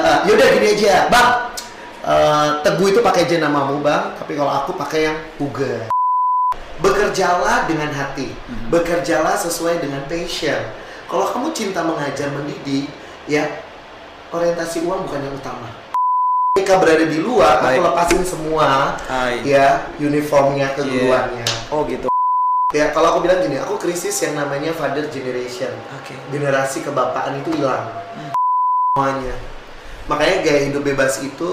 uh, yaudah gini aja, bang. Uh, teguh itu pakai aja namamu bang, tapi kalau aku pakai yang Uga. Bekerjalah dengan hati, Mhm. bekerjalah sesuai dengan passion. Kalau kamu cinta mengajar mendidik, ya orientasi uang bukan yang utama. Ketika berada di luar, Baik. aku lepasin semua, Hai. ya uniformnya keguruannya. Oh gitu. Ya kalau aku bilang gini, aku krisis yang namanya father generation Oke. generasi kebapaan itu hilang Hmm. semuanya makanya gaya hidup bebas itu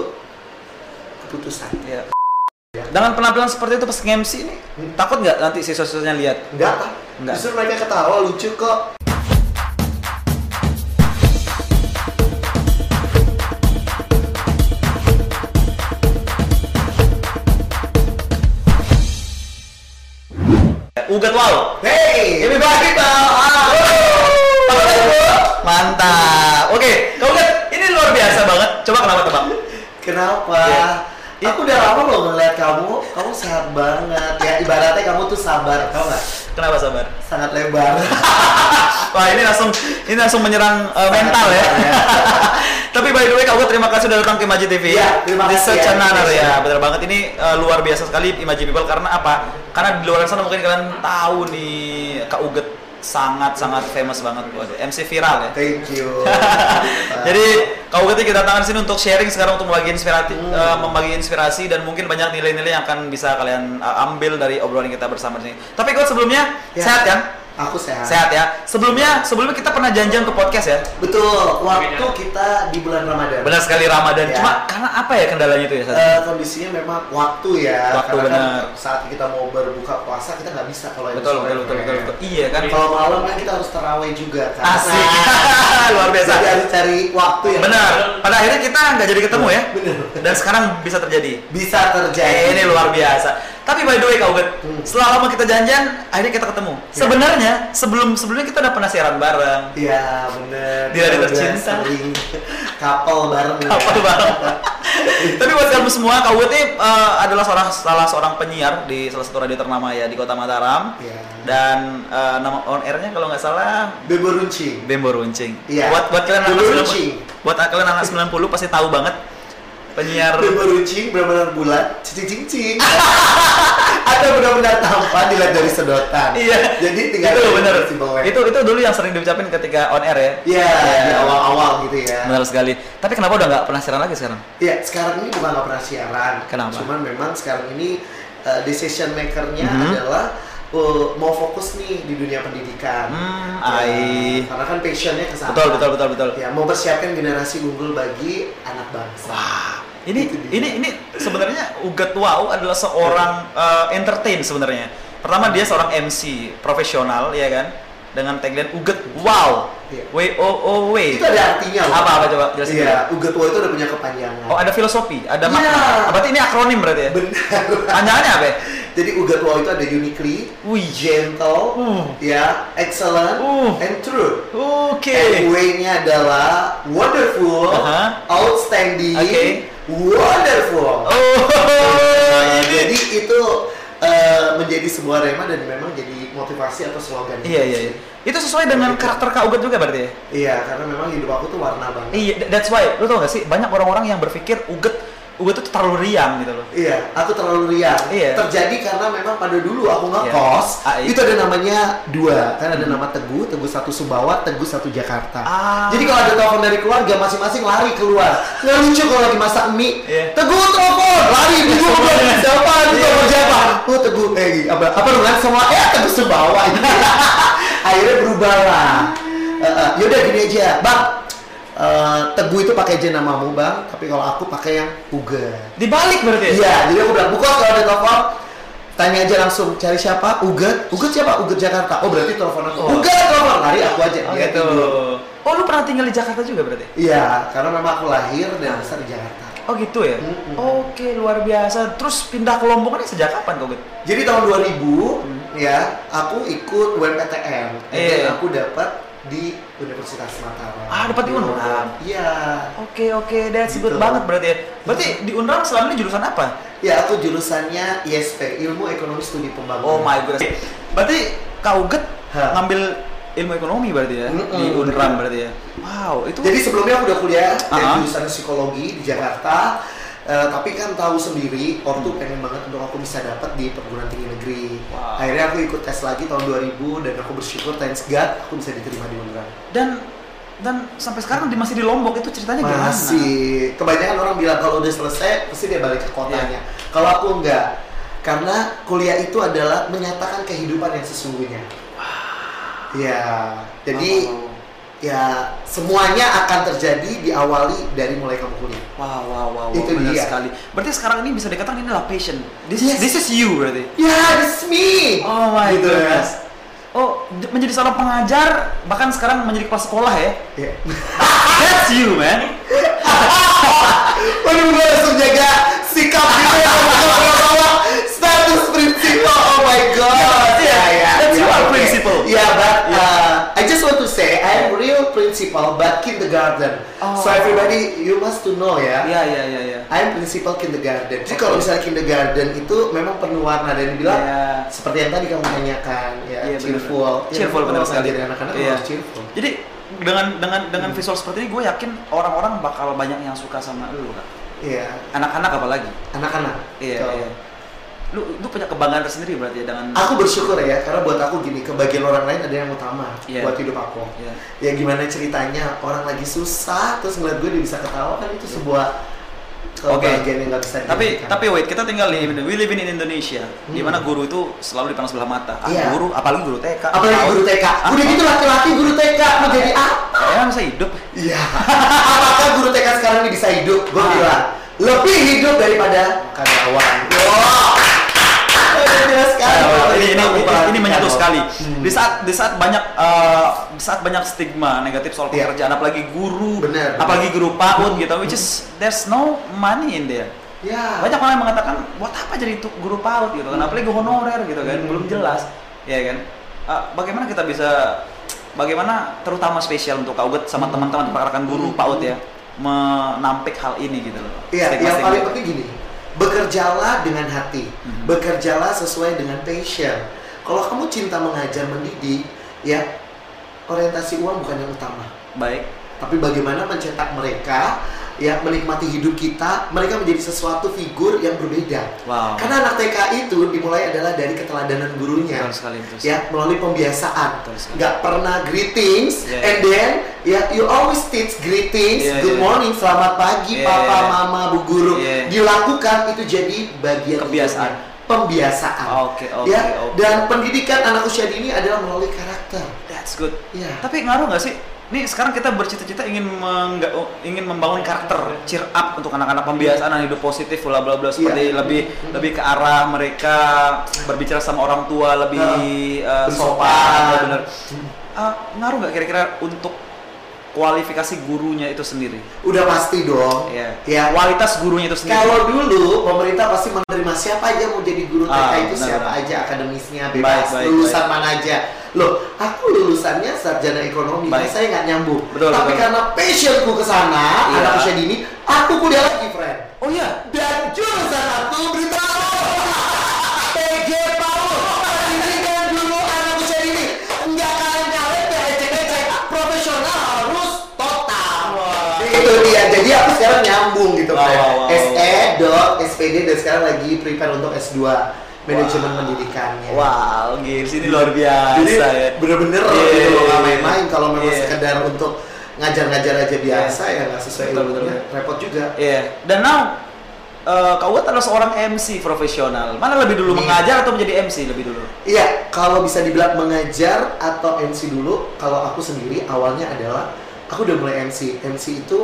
keputusan Ya. Dengan penampilan seperti itu pas nge-MC ini, Hmm. takut nggak nanti siswa-siswanya lihat? enggak ah. Enggak. justru mereka ketawa lucu kok Ugat wow. hey Ini baik Ah. Mantap. Oke, luar biasa banget. Coba kenapa tebak? kenapa Iya. aku udah lama loh ngeliat kamu kamu sehat banget ya ibaratnya kamu tuh sabar tau nggak Kenapa sabar? sangat lebar Wah ini langsung ini langsung menyerang uh, mental ya. Tapi by the way, Ugat terima kasih sudah datang ke Imaji TV. Iya, terima This kasih such ya, terima ya, bener banget ini uh, luar biasa sekali Imaji People karena apa? Karena di luar sana mungkin kalian tahu nih Kak Ugat sangat sangat famous banget buat MC viral ya. thank you Jadi kau Ugat ini kita tangan sini untuk sharing sekarang untuk membagi inspirasi, Hmm. eh, membagi inspirasi dan mungkin banyak nilai-nilai yang akan bisa kalian eh, ambil dari obrolan kita bersama di sini. Tapi kau sebelumnya Ya. sehat kan? Aku sehat Sehat ya. Sebelumnya sebelumnya kita pernah janjian ke podcast ya. betul waktu kita di bulan ramadan Benar sekali Ramadan. Ya. Cuma karena apa ya kendalanya itu ya? Eh, kondisinya memang waktu ya Waktu, karena kan benar. saat kita mau berbuka puasa kita nggak bisa kalau betul, betul, betul, betul, betul. Iya kan? kalau malam kan kita harus terawih juga kan Asik. Luar biasa. jadi harus cari waktu yang Benar. Pada akhirnya kita nggak jadi ketemu ya. Benar. Dan sekarang bisa terjadi. bisa terjadi Eh, ini luar biasa. Tapi by the way Kak Uget, Hmm. setelah lama kita janjian, akhirnya kita ketemu. Ya. Sebenarnya sebelum sebelumnya kita udah pernah siaran bareng. Iya bener Di Hari Tercinta. kapal bareng ya. Apa bareng? Tapi buat kamu semua, Kak Uget ini eh, adalah seorang salah seorang penyiar di salah satu radio ternama ya di Kota Mataram. Iya. Dan eh, nama on airnya kalau nggak salah Bebo runcing Bembo Runcing. Iya. Buat buat kalian anak Bembo 90 Runcing. buat kalian anak 90 pasti tahu banget penyiar Bebo runcing benar-benar bulat cicing cicing ada benar-benar tampan dilihat dari sedotan Iya. jadi tinggal itu bawah. Itu itu dulu yang sering diucapin ketika on air ya. Iya, Iya. di awal-awal gitu ya. Benar sekali. Tapi kenapa udah nggak pernah siaran lagi sekarang? Iya, sekarang ini bukan nggak pernah siaran. Kenapa? Cuman memang sekarang ini uh, decision makernya Mhm. adalah uh, mau fokus nih di dunia pendidikan. Hmm, Ya, ai. karena kan passionnya ke sana. Betul, betul, betul, betul. Ya, mau persiapkan generasi unggul bagi anak bangsa. Wah, ini ini ini sebenarnya Ugat Wow adalah seorang eh, entertain sebenarnya. Pertama dia seorang MC profesional ya kan dengan tagline Ugat Wow. Iya. W O O W. Itu ada artinya loh. Apa apa coba jelasin. Iya, Ugetua itu udah punya kepanjangan. Oh, ada filosofi, ada Iya. makna. Berarti ini akronim berarti ya? Benar. Panjangannya apa ya? Jadi Ugetua itu ada uniquely, Wih. gentle, Uh. ya, excellent, Uh. and true. Oke. And way-nya adalah wonderful, Aha. outstanding, Oke. wonderful. Oh, Nah, jadi itu eh, menjadi sebuah rema dan memang jadi motivasi atau slogan. Iya, iya, iya. Itu sesuai dengan karakter Kak Ugat juga berarti ya? Iya, karena memang hidup aku tuh warna banget. Iya, that's why. Lu tau gak sih, banyak orang-orang yang berpikir Uget Uget itu terlalu riang gitu loh. Iya, aku terlalu riang. Iya. Terjadi karena memang pada dulu aku ngekos, Iya. Ah, iya. itu ada namanya dua, kan ada nama Teguh, Teguh satu Sumbawa, Teguh satu Jakarta. Ah. Jadi kalau ada telepon dari keluarga, masing-masing lari keluar. Nggak lucu kalau lagi masak mie. Iya. Teguh telepon, lari bingung Semuanya. siapa? Itu Iya. telepon siapa? Oh Teguh, eh apa apa namanya semua? Eh Teguh Sumbawa. Akhirnya berubah lah. Eh, eh, yaudah gini aja, bang. Eh, teguh itu pakai aja namamu bang, tapi kalau aku pakai yang Uga. Dibalik berarti ya? Iya, jadi aku bilang, buka kalau ada telepon, tanya aja langsung, cari siapa? Uget? Uget siapa? Uget Jakarta. Oh berarti telepon aku. Oh. Uget telepon, lari aku aja. Oh, gitu. Oh, lu pernah tinggal di Jakarta juga berarti? Iya, karena memang aku lahir dan besar di Jakarta. Oh gitu ya? Mm-mm. Oke, luar biasa. Terus pindah ke Lombok ini sejak kapan kau, Get? Jadi tahun 2000 ya, aku ikut UMPTN. Dan Iya. aku dapat di Universitas Mataram. Ah, dapat di Unram? Iya. Oke, oke, that's good Gitu. banget berarti ya. Berarti di Unram selama ini jurusan apa? Ya, aku jurusannya ISP, Ilmu Ekonomi Studi Pembangunan. Oh my goodness. Berarti kau Get ngambil ilmu ekonomi berarti ya Mm-mm, di Unram berarti ya. Wow, itu Jadi sebelumnya aku udah kuliah dari Ah. jurusan psikologi di Jakarta. Eh, tapi kan tahu sendiri, ortu pengen banget untuk aku bisa dapat di perguruan tinggi negeri. Wow. Akhirnya aku ikut tes lagi tahun 2000 dan aku bersyukur thanks God aku bisa diterima di Unram. dan dan sampai sekarang di- masih di Lombok itu ceritanya gimana? Masih. Kebanyakan orang bilang kalau udah selesai pasti dia balik ke kotanya. Iya. Kalau aku enggak. Karena kuliah itu adalah menyatakan kehidupan yang sesungguhnya. Ya, jadi Wow. Ya semuanya akan terjadi diawali dari mulai kamu kuliah. Wow, wow, wow, wow, Itu benar dia. sekali. Berarti sekarang ini bisa dikatakan ini adalah passion. This Yes. this is you berarti. Ya, this me. Oh my Gitu, goodness. Oh, menjadi seorang pengajar bahkan sekarang menjadi kepala sekolah ya. Ya. That's you, man. Waduh, gue langsung jaga sikap gitu ya. Status prinsipal. Oh my god. Yeah, yeah. You are principal. Yeah, but uh, I just want to say I am real principal but kindergarten. Oh. So everybody you must to know ya. Iya, iya, iya, iya. I am principal kindergarten. Jadi kalau misalnya kindergarten itu memang penuh warna dan dibilang Iya. seperti yang tadi kamu tanyakan ya, benar. cheerful. Ya, Cheerful benar sekali. anak-anak Iya. harus cheerful. Jadi dengan dengan dengan visual seperti ini gue yakin orang-orang bakal banyak yang suka sama lu kan. Iya, Anak-anak apalagi. anak-anak. Iya, Betul. iya. Lu lu punya kebanggaan tersendiri berarti ya dengan Aku bersyukur ya, karena buat aku gini, kebagian orang lain ada yang utama Iya. buat hidup aku. Iya. Ya gimana ceritanya, orang lagi susah, terus ngeliat gue dia bisa ketawa kan itu sebuah kebahagiaan yang gak bisa Tapi tapi wait, kita tinggal di we live in Indonesia, di Hmm. mana guru itu selalu dipandang sebelah mata. Ah, Iya. guru, apalagi guru TK. Apalagi Tahu. guru TK, udah gitu laki-laki guru TK mau jadi apa? Ya masa hidup. Iya. Apakah guru TK sekarang ini bisa hidup? Gue Ah. bilang lebih hidup daripada karyawan. Wow. Udah jelas sekali. Oh, ini ini ini, ini menyentuh loh. sekali. Hmm. Di saat di saat banyak eh, di saat banyak stigma negatif soal Iya. pekerjaan, apalagi guru, benar. apalagi guru PAUD gitu, which is there's no money in there. Ya. Banyak orang yang mengatakan buat apa jadi guru PAUD gitu kan, apalagi honorer gitu kan, Hmm. belum jelas, ya kan. Eh, bagaimana kita bisa, bagaimana terutama spesial untuk Kauget sama Hmm. teman-teman rekan-rekan guru Hmm. PAUD ya, menampik hal ini gitu loh. Iya, yang paling penting gini, bekerjalah dengan hati, Mhm. bekerjalah sesuai dengan passion. Kalau kamu cinta mengajar mendidik, ya orientasi uang bukan yang utama, Baik. tapi bagaimana mencetak mereka, ya menikmati hidup kita, mereka menjadi sesuatu figur yang berbeda. Wow. Karena anak TK itu dimulai adalah dari keteladanan gurunya. Betul sekali, betul sekali. Ya, melalui pembiasaan. Nggak pernah greetings, Yeah. and then ya you always teach greetings, Yeah, good yeah. morning, selamat pagi, Yeah, papa, yeah. mama, bu guru. Yeah. Dilakukan itu jadi bagian Kebiasaan. hidupnya. Pembiasaan. Oke, oke, ya, oke. dan pendidikan anak usia dini adalah melalui karakter. That's good. Ya. Tapi ngaruh nggak sih? Nih sekarang kita bercita-cita ingin mengga- ingin membangun karakter cheer up untuk anak-anak pembiasaan hidup positif bla bla bla seperti Iya. lebih lebih ke arah mereka berbicara sama orang tua lebih uh, sopan, bener. Uh, ngaruh nggak kira-kira untuk kualifikasi gurunya itu sendiri? Udah pasti dong. Ya. Ya, Kualitas gurunya itu sendiri. Kalau dulu pemerintah pasti menerima siapa aja mau jadi guru TK Ah, itu benar, siapa benar. aja akademisnya Baik, bebas baik, lulusan baik. mana aja. Loh, aku lulusannya sarjana ekonomi, Baik. saya nggak nyambung. Betul, Tapi betul. karena passionku ke sana, Iya. anak usia dini, aku kuliah lagi, friend. Oh iya. Dan jurusan aku beritahu Itu dia jadi aku sekarang nyambung gitu Wow, Fred. wow. SE dot SPD dan sekarang lagi prepare untuk S2 manajemen Wow. pendidikannya Wow, girs ini luar biasa jadi ya. bener-bener Iya, gitu loh nggak iya, main-main kalau memang iya. sekedar untuk ngajar-ngajar aja biasa ya nggak sesuai ilmunya repot juga Iya. Dan now eh kau adalah seorang MC profesional. Mana lebih dulu Iya. mengajar atau menjadi MC lebih dulu? Iya, kalau bisa dibilang mengajar atau MC dulu, kalau aku sendiri awalnya adalah aku udah mulai MC. MC itu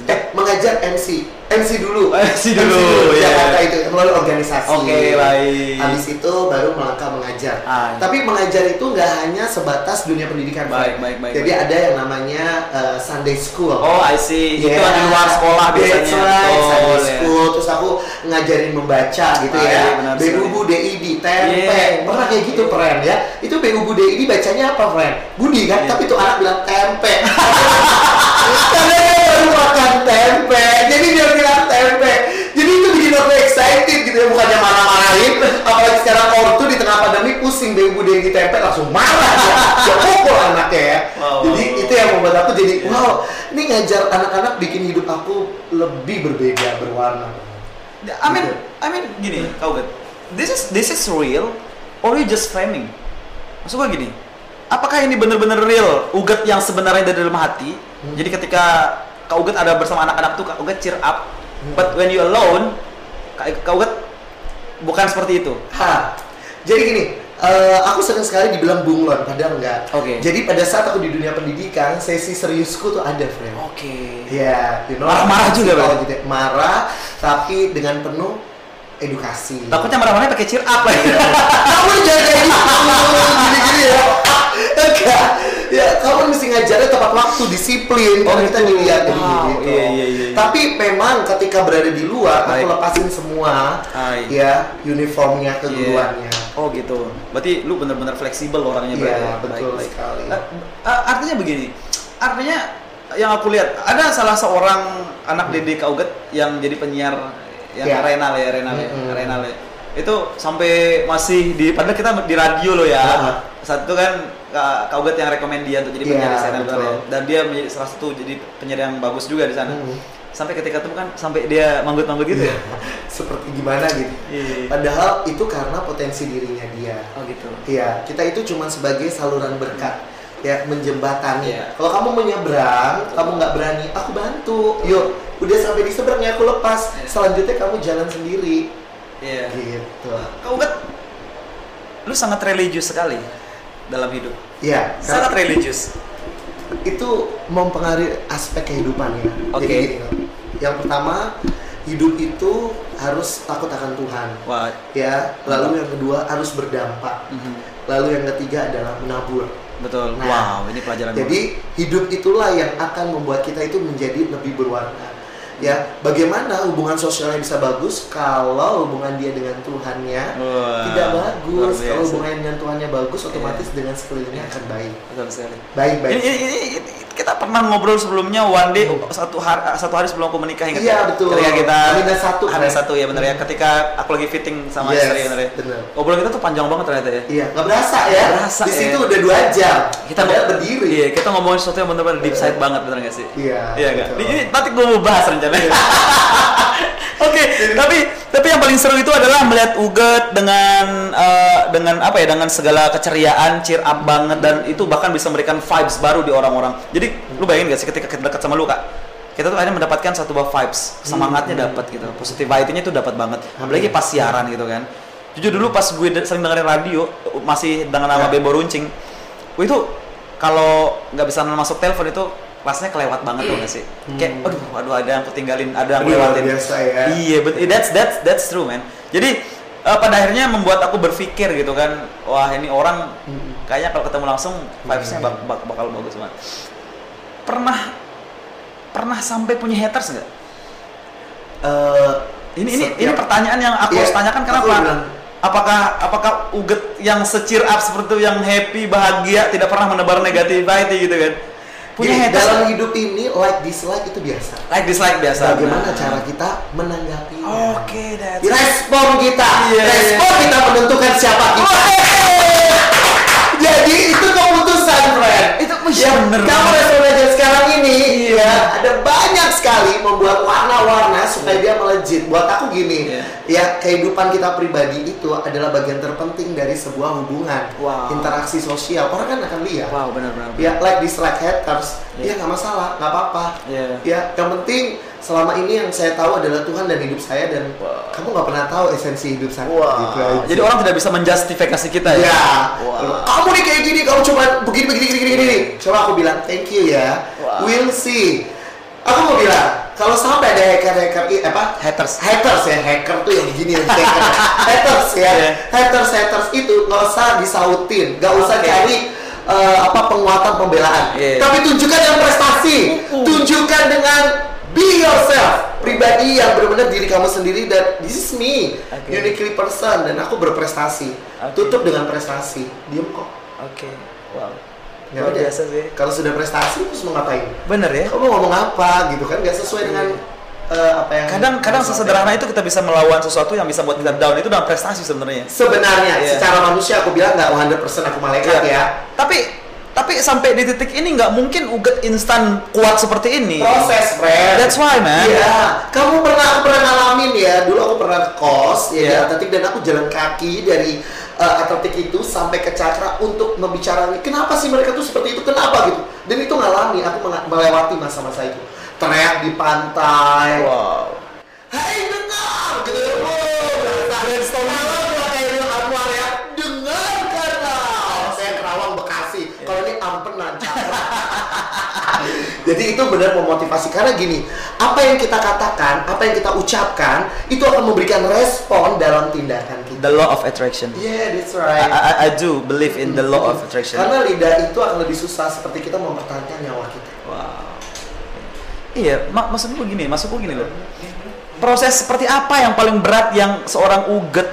eh, mengajar MC, MC dulu. MC dulu, di iya. Jakarta itu melalui organisasi. Oke, baik. Habis itu baru melangkah mengajar. Ah, iya. Tapi mengajar itu nggak hanya sebatas dunia pendidikan. Baik, baik, baik, Jadi baik. ada yang namanya uh, Sunday School. Oh, I see. Itu Yeah. di luar sekolah biasanya. That's right, Betul, Sunday ya. school. Terus aku ngajarin membaca gitu Ah, ya. iya, Berubu DID, tempe. Yeah. Pernah kayak gitu, Pren ya. Itu Berubu DID bacanya apa, Pren? Budi kan? Iya. Tapi tuh anak bilang tempe. karena dia baru makan tempe. Jadi dia bilang tempe. Jadi itu bikin aku excited gitu ya. Bukannya marah-marahin. Apalagi sekarang ortu di tengah pandemi pusing deh ibu di tempe. Langsung marah ya pukul anaknya ya. Wow. jadi itu yang membuat aku jadi yeah. wow ini ngajar anak-anak bikin hidup aku lebih berbeda berwarna. Ya, I mean. Gitu. I mean gini kau oh this is this is real or you just framing? Maksud gue gini apakah ini benar-benar real ugat yang sebenarnya dari dalam hati? Hmm. Jadi ketika kau ugat ada bersama anak-anak tuh kau ugat cheer up, Hmm. but when you alone, Kak- kau ugat bukan seperti itu. Ha, jadi gini, eh, aku sering sekali dibilang bunglon, padahal enggak. Oke. Jadi pada saat aku di dunia pendidikan, sesi seriusku tuh ada, friend. Oke. Ya, you know, Marah-marah juga, berarti? gitu. Marah, tapi dengan penuh edukasi. Takutnya marah-marahnya pakai cheer up lagi. kamu jangan kayak gitu, gini-gini ya. Enggak, ya kamu mesti ngajarnya tepat waktu, disiplin. Oh, Karena kita gitu. dilihat jadi Wow, gitu. iya, iya, iya. Tapi memang ketika berada di luar, aku Baik. lepasin semua, Hai. ya uniformnya, keguruannya. Oh gitu. Berarti lu benar-benar fleksibel orangnya Iya, berarti. betul Baik, baik. sekali. Eh, artinya begini. Artinya yang aku lihat ada salah seorang anak Dede Kauget yang jadi penyiar yang Iya. Renal ya, Renal ya, Mm-mm. Renal ya. Itu sampai masih di padahal kita di radio loh ya. Iya. Saat itu kan Kak Kauget yang rekomend dia untuk jadi Iya, penyiar di sana betul. dan dia menjadi salah satu jadi penyiar yang bagus juga di sana. Hmm. Sampai ketika itu kan sampai dia manggut-manggut gitu ya. Seperti gimana gitu. Iya. Padahal itu karena potensi dirinya dia. Oh gitu. Iya, kita itu cuma sebagai saluran berkat ya menjembatani. Iya. Kalau kamu mau nyebrang, kamu nggak berani, aku bantu. Yuk, udah sampai di seberangnya aku lepas. Iya. Selanjutnya kamu jalan sendiri. Iya. Gitu. Kau kan lu sangat religius sekali dalam hidup. Iya, Sangat religius. itu mempengaruhi aspek kehidupan ya. Oke. Jadi loh. yang pertama hidup itu harus takut akan Tuhan. Wah. Ya, lalu yang kedua harus berdampak. mhm, Lalu yang ketiga adalah menabur. Betul. Nah, wow, ini pelajaran. Jadi hidup itulah yang akan membuat kita itu menjadi lebih berwarna. Ya, bagaimana hubungan sosialnya bisa bagus kalau hubungan dia dengan Tuhannya Wah, tidak bagus. Kalau hubungannya dengan Tuhannya bagus, otomatis Iya. dengan sekelilingnya akan baik. Betul sekali. Baik, baik. Ini, ini, ini- pernah ngobrol sebelumnya one day satu hari satu hari sebelum aku menikah ingat Iya, ya? betul. Ketika kita Hari satu, hari kan? satu ya benar ya. Ketika aku lagi fitting sama Yes, istri benar ya. Obrolan kita tuh panjang banget ternyata ya. Iya, nggak berasa ya. Berasa, Di situ ya. udah dua jam. Kita mau berdiri. Iya, kita ngomongin sesuatu yang benar-benar deep side banget benar nggak sih? Iya, Iya nggak? Ini nanti gue mau bahas rencananya. Oke, tapi tapi yang paling seru itu adalah melihat Uget dengan eh, dengan apa ya dengan segala keceriaan, cheer up banget dan itu bahkan bisa memberikan vibes baru di orang-orang. Jadi lu bayangin gak sih ketika kita dekat sama lu kak, kita tuh akhirnya mendapatkan satu buah vibes, semangatnya dapat gitu, positivity-nya tuh dapat banget. Apalagi pas siaran gitu kan. Jujur dulu pas gue de- sering dengerin radio masih dengan nama Ya. Bembo Runcing, gue itu kalau nggak bisa masuk telepon itu rasanya kelewat banget tuh nggak sih? Kayak, aduh, aduh ada yang aku tinggalin, ada yang lewatin. biasa ya. Iya, but that's that's that's true man. Jadi eh, pada akhirnya membuat aku berpikir gitu kan, wah ini orang Mm. kayaknya kalau ketemu langsung vibesnya Iya. bak- bak- bakal bagus banget. Pernah pernah sampai punya haters nggak? Eh, Ini ini setiap- ini pertanyaan yang aku Iya, harus tanyakan kenapa? Apakah apakah uget yang secir up seperti itu yang happy bahagia tidak pernah menebar negativity gitu kan? Punya Jadi, haters dalam hidup ini like dislike itu biasa. like dislike biasa. Bagaimana Nah. cara kita menanggapinya? Oke, that's Respon kita, Iya, iya. respon kita menentukan siapa kita. Jadi itu keputusan, friend. Itu ya, bener. kamu respon aja sekarang ini, ya ada banyak sekali membuat melejit. Buat aku gini, Iya. ya kehidupan kita pribadi itu adalah bagian terpenting dari sebuah hubungan, Wow. interaksi sosial. Orang kan akan lihat. Wow, benar-benar. Ya like dislike haters, Iya. ya nggak masalah, nggak apa-apa. Iya. Ya, yang penting selama ini yang saya tahu adalah Tuhan dan hidup saya dan Wow. kamu nggak pernah tahu esensi hidup saya. Wah, Gitu aja. jadi orang tidak bisa menjustifikasi kita ya? ya, Wah. kamu nih kayak gini, kamu cuma begini begini begini begini. begini. Coba aku bilang thank you ya. Wow. We'll see. Aku mau bilang kalau sampai ada hacker-hacker i- apa Haters. haters ya hacker tuh yang begini yang hacker haters ya Iya. haters haters itu nggak usah disautin nggak usah Oke. cari eh, apa penguatan pembelaan Iya. tapi tunjukkan dengan prestasi Uh-uh. tunjukkan dengan be yourself pribadi yang benar-benar diri kamu sendiri dan this is me Oke. uniquely person dan aku berprestasi Oke. tutup dengan prestasi diem kok Oke, wow. Ya Luar udah. biasa sih. kalau sudah prestasi terus mau ngapain Bener ya? kamu ngomong apa gitu kan nggak sesuai dengan eh, apa yang Kadang-kadang kamu sesederhana itu kita bisa melawan sesuatu yang bisa buat kita down itu dalam prestasi sebenarnya. sebenarnya Iya. secara manusia aku bilang nggak 100% aku malaikat Iya. ya Tapi tapi sampai di titik ini nggak mungkin uget instan kuat seperti ini. Proses, friend. That's why, man. Iya, kamu pernah aku pernah ngalamin ya. Dulu aku pernah kos ya Iya. di atletik dan aku jalan kaki dari uh, atletik itu sampai ke Cakra untuk membicarakan kenapa sih mereka tuh seperti itu, kenapa gitu. Dan itu ngalami, aku melewati masa-masa itu. Teriak di pantai. Wow. Jadi itu benar memotivasi karena gini, apa yang kita katakan, apa yang kita ucapkan, itu akan memberikan respon dalam tindakan kita. The law of attraction. Yeah, that's I, right. I, I do believe in the law of attraction. Karena lidah itu akan lebih susah seperti kita mempertahankan nyawa kita. Wow. Iya, mak maksudku gini, maksudku gini loh. Proses seperti apa yang paling berat yang seorang uget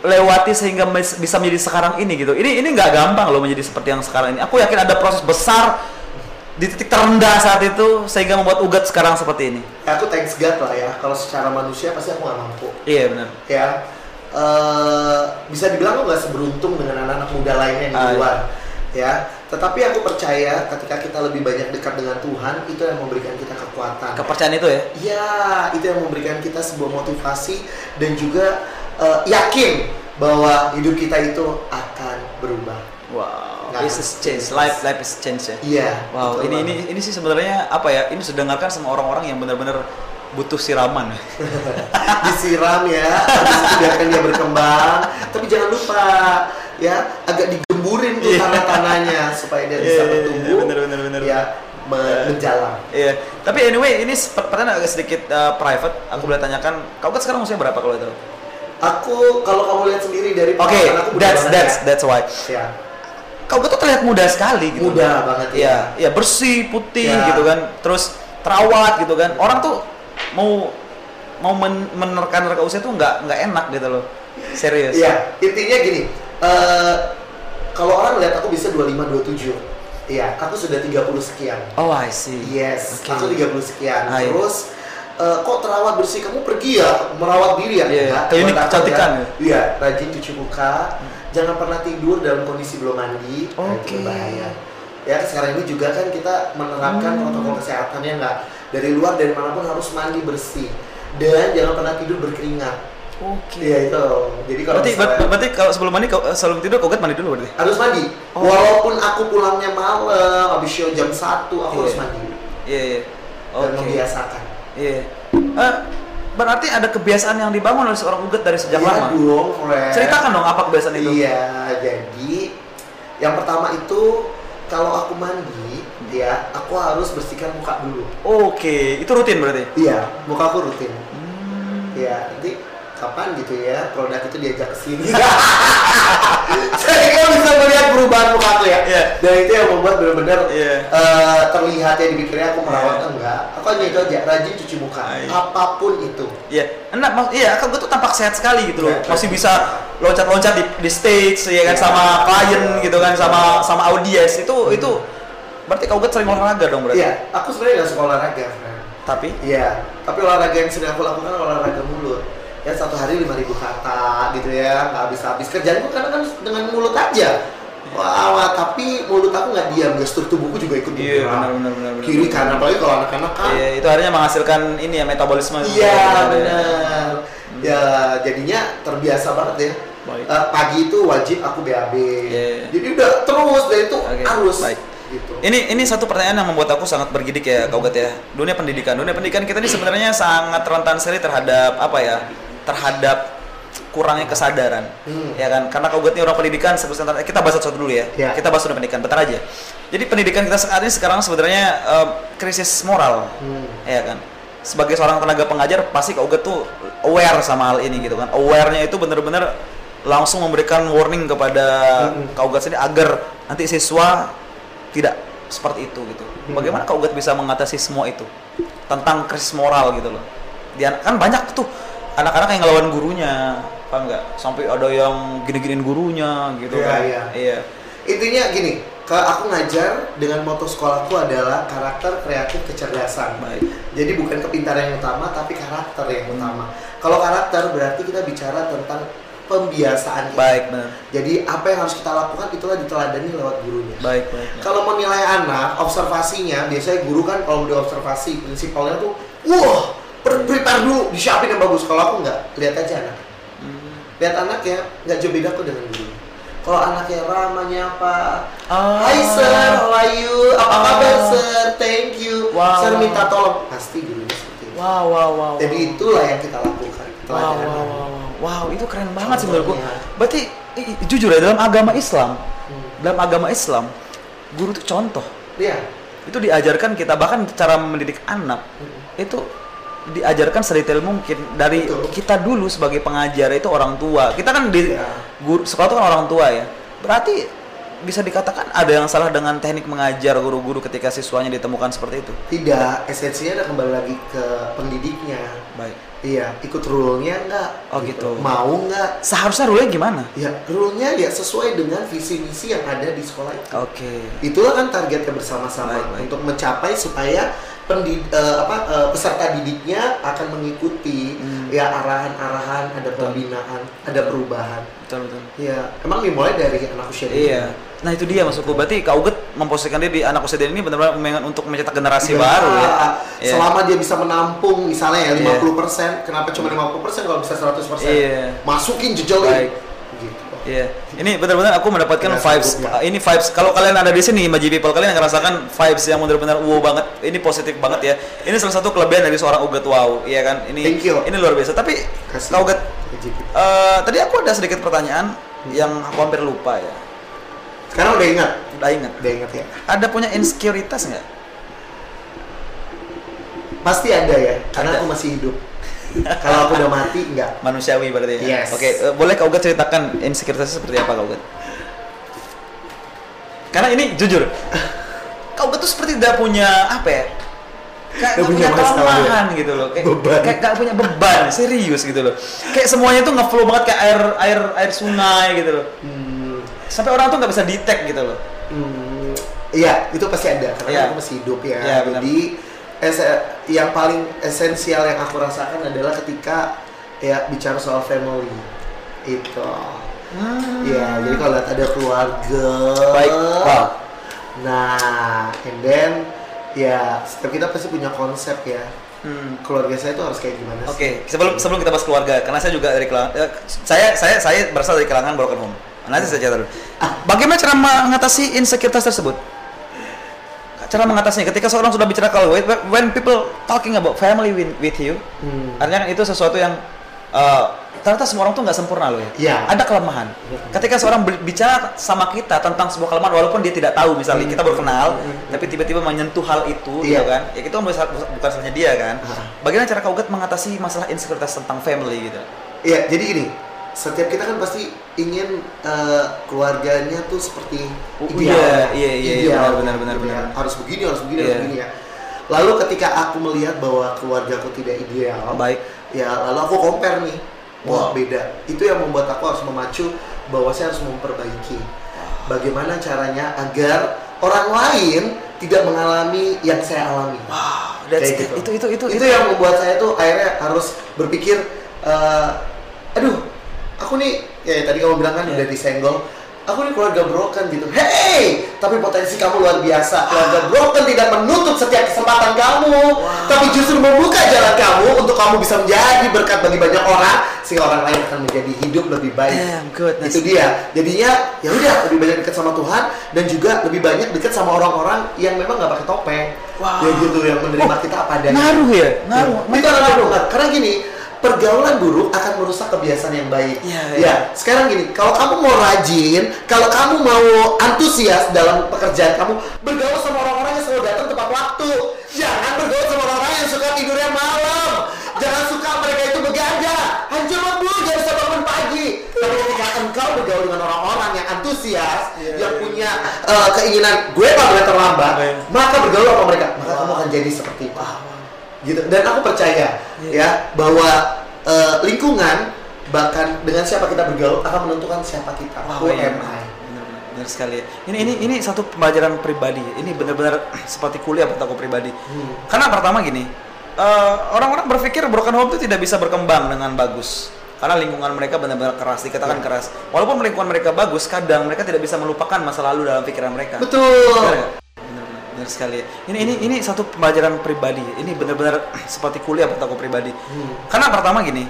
lewati sehingga bisa menjadi sekarang ini gitu. Ini ini nggak gampang loh menjadi seperti yang sekarang ini. Aku yakin ada proses besar di titik terendah saat itu sehingga membuat uget sekarang seperti ini. Ya, aku thanks God lah ya. Kalau secara manusia pasti aku nggak mampu. Iya benar. Ya, eh, bisa dibilang aku nggak seberuntung dengan anak-anak muda lainnya di Ah, iya. luar. Ya, tetapi aku percaya ketika kita lebih banyak dekat dengan Tuhan, itu yang memberikan kita kekuatan. Kepercayaan itu ya. Ya, itu yang memberikan kita sebuah motivasi dan juga eh, yakin bahwa hidup kita itu akan berubah. Wow. This is change. Life life is change ya. Iya. Wow, betul ini ini banget. ini sih sebenarnya apa ya? Ini sudah dengarkan sama orang-orang yang benar-benar butuh siraman. disiram ya, habis itu biarkan dia berkembang. Tapi jangan lupa ya, agak digemburin tuh Iya. tanah-tanahnya supaya dia bisa Iya, iya, bertumbuh. iya, bener, bener, bener. Ya, me- menjalan. Iya. Tapi anyway, ini per- pertanyaan agak sedikit uh, private. Aku boleh tanyakan, kau kan sekarang usia berapa kalau itu? Aku kalau kamu lihat sendiri dari Oke, aku muda that's that's ya. that's why. ya. Kau tuh terlihat muda sekali gitu. Muda banget ya. Iya, iya bersih, putih Ya. gitu kan. Terus terawat gitu kan. Orang tuh mau mau men menerka-nerka usia tuh nggak nggak enak gitu loh. Serius. Iya, intinya gini. eh kalau orang lihat aku bisa 25 27. Iya, aku sudah 30 sekian. Oh, I see. Yes, Oke. aku 30 sekian. Ah, iya. Terus eh, kok terawat bersih? Kamu pergi ya merawat diri ya? Iya, Enggak, klinik kecantikan ya. ya? Iya, rajin cuci muka. Jangan pernah tidur dalam kondisi belum mandi. Oke. itu berbahaya. Ya, sekarang ini juga kan kita menerapkan Hmm. protokol kesehatannya enggak dari luar dari mana pun harus mandi bersih. Dan jangan pernah tidur berkeringat. Oke. Iya itu. Jadi kalau Berarti, misalnya- ber- berarti kalau sebelum mandi, eh, sebelum tidur kau kan mandi dulu berarti? harus mandi. Oh. Walaupun aku pulangnya malam, habis show jam 1, aku Iya. harus mandi. Iya, iya. Dan Oke. membiasakan. Iya. Eh, berarti ada kebiasaan yang dibangun oleh seorang uget dari sejak Iya lama. dong. Ceritakan dong apa kebiasaan itu. Iya, jadi yang pertama itu kalau aku mandi, ya aku harus bersihkan muka dulu. Oke, itu rutin berarti. Iya, muka aku rutin. Hmm. Iya, nanti kapan gitu ya produk itu diajak ke sini. Perubahan muka aku ya. Iya. Dan itu yang membuat benar-benar Iya. eh, terlihat ya dipikirnya aku merawat Iya. enggak. Aku hanya itu aja, rajin cuci muka. Iya. Apa pun itu. Iya, enak, mak- iya, kan gue tuh tampak sehat sekali gitu loh. Iya. Masih bisa loncat-loncat di, di stage, ya kan, Iya. sama klien gitu kan, sama sama audiens. Itu Hmm. itu berarti kau gue sering olahraga dong berarti. Iya, aku sebenarnya nggak suka olahraga, friend. Tapi, Iya, tapi olahraga yang sering aku lakukan olahraga mulut. Ya satu hari 5000 kata gitu ya, nggak habis-habis. Kerjaanku karena kan dengan mulut aja. Wah, tapi mulut aku nggak diam, gestur tubuhku juga ikut Iya, bergerak. benar, benar, benar, benar. Kiri kanan, apalagi kalau anak-anak kan. iya, itu akhirnya menghasilkan ini ya metabolisme. Iya, benar. Ya, jadinya terbiasa banget ya. Baik. Eh, pagi itu wajib aku BAB. Iya. Jadi udah terus dan itu Oke, harus baik. gitu. Ini ini satu pertanyaan yang membuat aku sangat bergidik ya, Kaugat ya. Dunia pendidikan, dunia pendidikan kita ini sebenarnya sangat rentan sekali terhadap apa ya? Terhadap kurangnya kesadaran, Hmm. ya kan? Karena ini orang pendidikan, sebenarnya kita bahas satu dulu ya. Ya. Kita bahas dunia pendidikan, bentar aja. Jadi pendidikan kita saat ini sekarang sebenarnya em, krisis moral, Hmm. ya kan? Sebagai seorang tenaga pengajar, pasti Kaugat tuh aware sama hal ini gitu kan. Aware-nya itu benar-benar langsung memberikan warning kepada Hmm. Kaugat sendiri agar nanti siswa tidak seperti itu gitu. Hmm. Bagaimana Ugat bisa mengatasi semua itu tentang krisis moral gitu loh. Dia kan banyak tuh anak-anak yang ngelawan gurunya, paham nggak? Sampai ada yang gini-giniin gurunya gitu Iya, kan. iya. Iya. Intinya gini, kalau aku ngajar dengan moto sekolahku adalah karakter kreatif kecerdasan. Baik. Jadi bukan kepintaran yang utama, tapi karakter yang Hmm. utama. Kalau karakter berarti kita bicara tentang pembiasaan kita. Baik, benar. Jadi apa yang harus kita lakukan itulah diteladani lewat gurunya. Baik, baik. Kalau menilai anak, observasinya biasanya guru kan kalau udah observasi prinsipalnya tuh, wah, prepare dulu, disiapin yang bagus. Kalau aku nggak, lihat aja anak. Hmm. Lihat anak ya, nggak jauh beda kok dengan guru. Kalau anaknya ramahnya apa? Ah. Hai sir, how are you? Apa Ah. kabar sir? Thank you. Wow. Sir minta tolong. Pasti gurunya seperti itu. Wow, wow, wow. Jadi itulah yang kita lakukan. Wow, wow, wow, wow. Wow, itu keren banget sih menurutku. Berarti jujur ya dalam agama Islam, Hmm. dalam agama Islam, guru itu contoh. Iya. Itu diajarkan kita bahkan cara mendidik anak Hmm. itu diajarkan sedetail mungkin dari Betul. kita dulu sebagai pengajar itu orang tua. Kita kan di Iya. guru sekolah itu kan orang tua ya. Berarti bisa dikatakan ada yang salah dengan teknik mengajar guru-guru ketika siswanya ditemukan seperti itu. Tidak, esensinya ada kembali lagi ke pendidiknya. Baik. Iya, ikut rule-nya enggak? Oh, gitu. Mau enggak? Seharusnya rule gimana? Ya, rule-nya ya sesuai dengan visi misi yang ada di sekolah itu. Oke. Itulah kan targetnya bersama-sama untuk mencapai supaya pendid eh, apa eh, peserta didiknya akan mengikuti Hmm. ya arahan-arahan, ada Betul. pembinaan, ada perubahan. Betul betul. Ya, emang dimulai dari anak usia dini. Iya. Nah itu dia maksudku. Berarti Kak Uget memposisikan diri di anak usia dini ini benar-benar memang untuk mencetak generasi Iya. baru ya. Iya. Selama dia bisa menampung misalnya ya Iya. 50%, kenapa cuma 50% kalau bisa 100%? Iya. Masukin jejelin. Iya. Ini benar-benar aku mendapatkan Nggak vibes. uh, ini vibes. Kalau kalian ada di sini, Maji People, kalian akan rasakan vibes yang benar-benar wow banget. Ini positif banget ya. Ini salah satu kelebihan dari seorang Uget wow, iya kan? Ini Thank you. ini luar biasa. Tapi Kasih. Kak Uget, eh, tadi aku ada sedikit pertanyaan yang aku hampir lupa ya. Sekarang udah ingat? Udah ingat. Udah ingat ya? Ada punya insecurities nggak? Pasti ada ya, karena Ada. aku masih hidup. Kalau aku udah mati, enggak. Manusiawi berarti ya. Yes. Oke, eh, boleh Uget ceritakan insecurities seperti apa Uget? Karena ini jujur, Kak Uget tuh seperti tidak punya apa ya? Kayak nggak punya ya? kelemahan gitu loh, kayak Beban. kayak nggak punya beban, serius gitu loh. Kayak semuanya tuh nge-flow banget kayak air air air sungai gitu loh. Hmm, Sampai orang tuh nggak bisa detect gitu loh. hmm, iya, itu pasti ada, karena Iya. aku masih hidup ya. Benar. Jadi, es- yang paling esensial yang aku rasakan adalah ketika ya bicara soal family. Itu. Iya, jadi kalau lihat ada keluarga. Baik. Wow. Nah, and then ya setiap kita pasti punya konsep ya. Hmm. Keluarga saya itu harus kayak gimana sih? Oke, sebelum sebelum kita bahas keluarga, karena saya juga dari kelangan, eh, saya saya saya berasal dari kalangan broken home. Nanti saya cerita dulu. Bagaimana cara mengatasi insecurities tersebut? Cara mengatasinya ketika seorang sudah bicara kalau when, people talking about family with, you, Hmm. artinya kan itu sesuatu yang eh, ternyata semua orang tuh nggak sempurna loh ya. Iya. Ada kelemahan. Ketika seorang bicara sama kita tentang sebuah kelemahan walaupun dia tidak tahu misalnya kita baru kenal, Hmm. tapi tiba-tiba menyentuh hal itu, Iya. gitu kan? Ya itu kan bukan bukan salahnya dia kan. Ah. Bagaimana cara kau mengatasi masalah insekuritas tentang family gitu? Iya, jadi gini, setiap kita kan pasti ingin eh, keluarganya tuh seperti Oh, ideal. iya, iya, iya, Ideal, benar, benar, gitu benar, ya. benar. Harus begini, harus begini, Iya. harus begini ya. Lalu ketika aku melihat bahwa keluargaku tidak ideal, Baik. ya lalu aku compare nih, wah Wow. beda. Itu yang membuat aku harus memacu bahwa saya harus memperbaiki. Bagaimana caranya agar orang lain tidak mengalami yang saya alami. Wow, that's Kayak it. gitu. itu itu itu itu yang membuat saya tuh akhirnya harus berpikir eh, aduh aku nih ya tadi kamu bilang kan Iya. udah disenggol aku nih keluarga broken gitu hey tapi potensi kamu luar biasa keluarga broken tidak menutup setiap kesempatan kamu tapi justru membuka jalan kamu untuk kamu bisa menjadi berkat bagi banyak orang sehingga orang lain akan menjadi hidup lebih baik Damn, goodness. itu dia jadinya ya udah lebih banyak dekat sama Tuhan dan juga lebih banyak dekat sama orang-orang yang memang nggak pakai topeng Wow. ya gitu yang menerima Oh, kita apa adanya ngaruh ya? Ngaruh. Ya, itu ngaruh. Karena gini, pergaulan buruk akan merusak kebiasaan yang baik. Iya, ya, iya. sekarang gini, kalau kamu mau rajin, kalau kamu mau antusias dalam pekerjaan kamu, bergaul sama orang-orang yang selalu datang tepat waktu. Jangan bergaul sama orang-orang yang suka tidurnya malam. Jangan suka mereka itu begadang. Hancur lebur, gak bisa bangun pagi. Tapi ketika engkau bergaul dengan orang-orang yang antusias, yang punya eh, keinginan gue boleh terlambat, Iya. maka bergaul sama mereka, maka kamu akan jadi seperti itu gitu dan aku percaya Iya. ya bahwa eh, lingkungan bahkan dengan siapa kita bergaul akan menentukan siapa kita who iya. am I Benar, sekali ya. Ini ini ini satu pembelajaran pribadi. Ini benar-benar seperti kuliah buat aku pribadi. Hmm. Karena pertama gini, eh, orang-orang berpikir broken home itu tidak bisa berkembang dengan bagus. karena lingkungan mereka benar-benar keras dikatakan Iya. keras walaupun lingkungan mereka bagus kadang mereka tidak bisa melupakan masa lalu dalam pikiran mereka Betul. Nggak? Benar, sekali. Ini ini ini satu pembelajaran pribadi. Ini benar-benar seperti kuliah buat aku pribadi. Hmm. Karena pertama gini,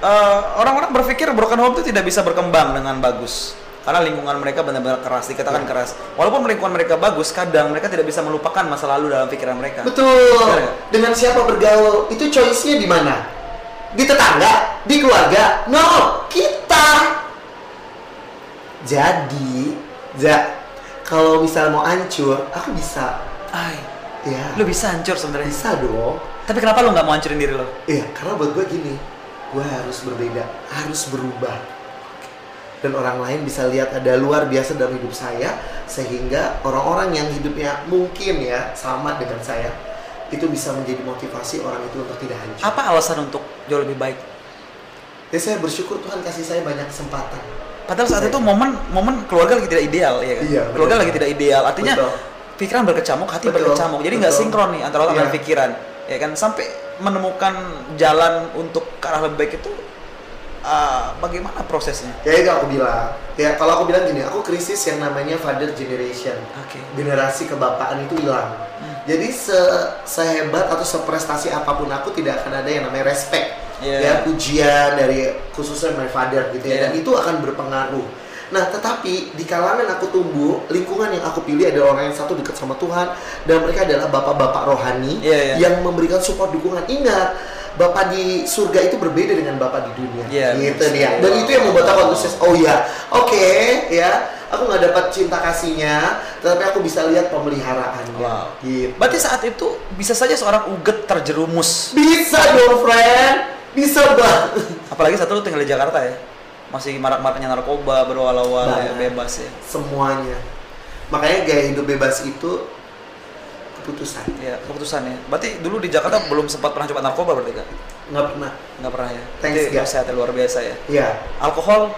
eh, orang-orang berpikir broken home itu tidak bisa berkembang dengan bagus. Karena lingkungan mereka benar-benar keras, dikatakan Iya. keras. Walaupun lingkungan mereka bagus, kadang mereka tidak bisa melupakan masa lalu dalam pikiran mereka. Betul. Benar? Dengan siapa bergaul, itu choice-nya di mana? Di tetangga, di keluarga? No, kita. Jadi, ja, kalau misal mau hancur, aku bisa. Ay, Ya, lu bisa hancur sebenarnya. bisa dong. Tapi kenapa lu nggak mau hancurin diri lo? Iya, karena buat gue gini, gue harus berbeda, harus berubah. Dan orang lain bisa lihat ada luar biasa dalam hidup saya, sehingga orang-orang yang hidupnya mungkin ya sama dengan saya, itu bisa menjadi motivasi orang itu untuk tidak hancur. Apa alasan untuk jauh lebih baik? Ya saya bersyukur Tuhan kasih saya banyak kesempatan. Padahal saat itu momen momen keluarga lagi tidak ideal, ya kan? Iya, keluarga betul. lagi tidak ideal. Artinya Betul. Pikiran berkecamuk, hati Betul, berkecamuk. Jadi nggak sinkron nih antara otak dan Iya. pikiran, ya kan? Sampai menemukan jalan untuk ke arah lebih baik itu ah, bagaimana prosesnya? Ya itu aku bilang, ya kalau aku bilang gini, aku krisis yang namanya father generation. Oke. generasi kebapaan itu hilang. Hmm. Jadi se sehebat atau seprestasi apa pun aku tidak akan ada yang namanya respect, Iya. ya pujian dari khususnya my father gitu ya, Iya. dan itu akan berpengaruh. Nah, tetapi di kalangan aku tumbuh, lingkungan yang aku pilih adalah orang yang satu dekat sama Tuhan dan mereka adalah bapak-bapak rohani Iya, iya. yang memberikan support dukungan. Ingat, bapak di surga itu berbeda dengan bapak di dunia. Iya, gitu benar. dia. Dan itu yang membuat aku antusias. Oh ya, oke ya. Aku nggak dapat cinta kasihnya, tetapi aku bisa lihat pemeliharaannya. Wow. Gitu. Berarti saat itu bisa saja seorang uget terjerumus. Bisa dong, friend. Bisa banget. Apalagi satu lu tinggal di Jakarta ya. Masih marak-maraknya narkoba, berwala-wala, ya, Banget. bebas ya. Semuanya. Makanya gaya hidup bebas itu keputusan. Ya, keputusan ya. Berarti dulu di Jakarta belum sempat pernah coba narkoba berarti kan? Nggak pernah. Nggak pernah ya. Thanks, Ga. kesehatan luar biasa ya. Iya. Alkohol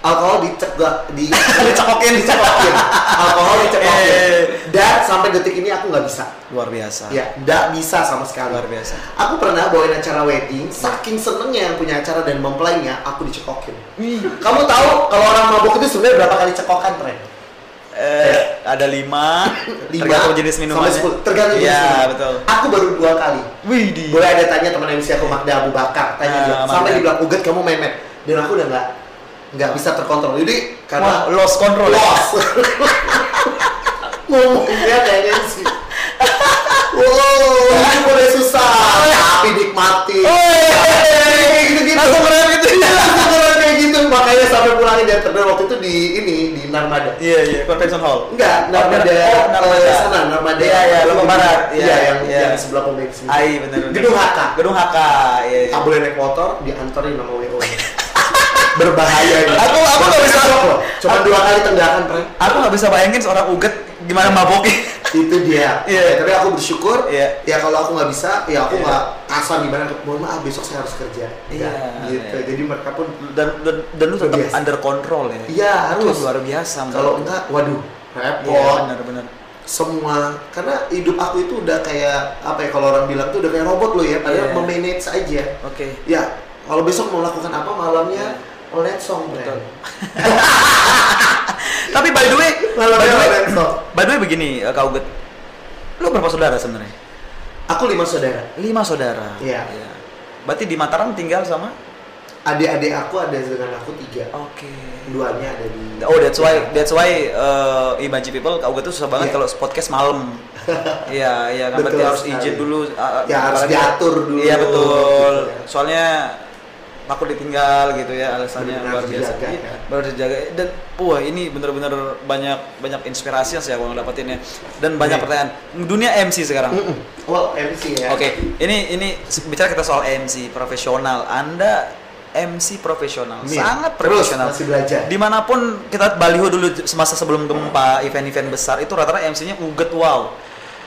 Alkohol dicegak, di dicekokin, dicekokin. Alkohol dicekokin. Sampai detik ini aku nggak bisa. luar biasa. Ya, nggak bisa sama sekali. Luar biasa. Aku pernah bawain acara wedding, saking senengnya yang punya acara dan mempelainya, aku dicekokin. Kamu tahu kalau orang mabuk itu sebenarnya berapa kali cekokan, Tren? Eh, ada lima, Lima tergantung jenis minumannya. sepuluh, tergantung jenis minuman. betul. Aku baru dua kali. Wih, di. Boleh ada tanya teman MC aku Magda Abu Bakar, tanya Ah, dia. Sampai dibilang uget kamu memet, dan aku udah nggak nggak bisa terkontrol. Jadi Wah, karena lost control ya. ngomongnya kayaknya sih. Wow, ini boleh susah, tapi nikmati. gitu-gitu. Langsung keren gitu. Iya, langsung keren kayak gitu. Makanya sampai pulangin dari terdengar waktu itu di ini di Narmada. Iya, iya, convention hall. Enggak, Narmada, Oh, Narmada. eh, sana, Narmada. Iya, iya, Lombok Barat. Iya, Iya, yang, iya. yang sebelah bensin. Ai, bener. Gedung HK. Gedung HK. Iya, iya. Boleh naik motor, diantarin sama WO. Berbahaya ini. Aku- aku nggak bisa-. Cuma dua kali tenggakan, Pren. Aku nggak bisa bayangin seorang uget gimana maboknya. Itu dia. Iya. Oke, tapi aku bersyukur. Iya. Ya kalau aku nggak bisa, ya aku Iya. nggak asal gimana. Mohon maaf, besok saya harus kerja. Iya, Nggak, Gitu. iya. Jadi mereka pun Dan dan, dan lu tetap biasa. under control ya. Iya, harus. Luar biasa. kalau enggak, waduh, Iya, repot. benar-benar. semua karena hidup aku itu udah kayak apa ya kalau orang bilang tuh udah kayak robot loh ya padahal Iya. memanage aja Oke. ya kalau besok mau lakukan apa malamnya Iya. Night song Betul. Tapi by the way, Malamnya by the way, night song by the way begini, uh, Kak Uget. Lu berapa saudara sebenarnya? aku lima saudara Lima saudara. Iya. Berarti di Mataram tinggal sama? adik-adik aku ada dengan aku tiga Oke. duanya ada di Oh, that's why that's why uh, Imaji people Kak Uget tuh susah banget Iya. kalau podcast malam. Iya, iya kan berarti harus izin dulu. uh, Ya, harus diatur dulu, Iya betul. gitu ya. Soalnya takut ditinggal gitu ya alasannya luar biasa. dijaga, kan. Baru dijaga dan wah ini bener-bener banyak banyak inspirasi yang saya mau dapetin ya dan banyak Iya. pertanyaan dunia MC sekarang. Well MC ya Oke, ini ini bicara kita soal MC profesional. Anda MC profesional, Iya. sangat Terus, profesional. masih belajar. Di mana pun kita baliho dulu semasa sebelum gempa, event-event besar itu rata-rata MC-nya uget wow.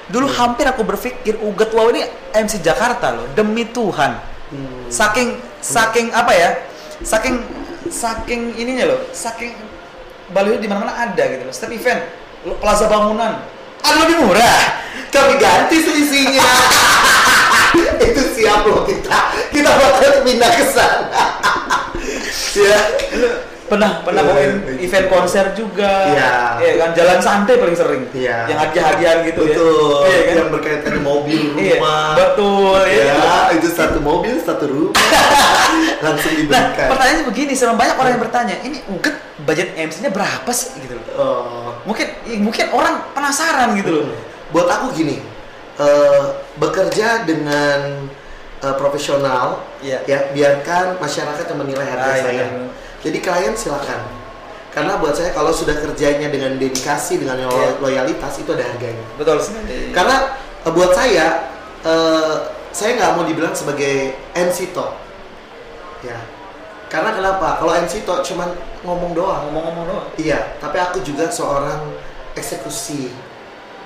Dulu Iya. hampir aku berpikir uget wow ini MC Jakarta loh, demi Tuhan. Hmm. Saking saking apa ya? Saking saking ininya loh, saking baliho di mana-mana ada gitu loh. Setiap event, lo- Plaza Bangunan, ada lebih murah. kami ganti selisihnya itu siap loh kita kita bakal pindah ke sana pernah pernah Iya, bawain iya. event konser juga Iya. Iya kan jalan santai paling sering Iya. yang hadiah-hadiah gitu Betul. ya iya kan Yang berkaitan mobil, Iya, rumah. betul Ya, iya. itu satu mobil, satu rumah. Langsung nah diberikan. pertanyaannya begini selama banyak orang yang bertanya ini uget budget MC-nya berapa sih gitu loh Oh. mungkin mungkin orang penasaran gitu loh Buat aku gini, eh, bekerja dengan eh, profesional, Iya. ya biarkan masyarakat yang menilai harga Ah, iya, saya. iya. Jadi klien silakan. Karena buat saya kalau sudah kerjanya dengan dedikasi, dengan lo- Iya. loyalitas itu ada harganya. betul sekali Karena eh, buat saya, eh, saya nggak mau dibilang sebagai MC talk, ya. Karena kenapa? Kalau MC talk cuman ngomong doang. ngomong-ngomong doang Iya, tapi aku juga seorang eksekusi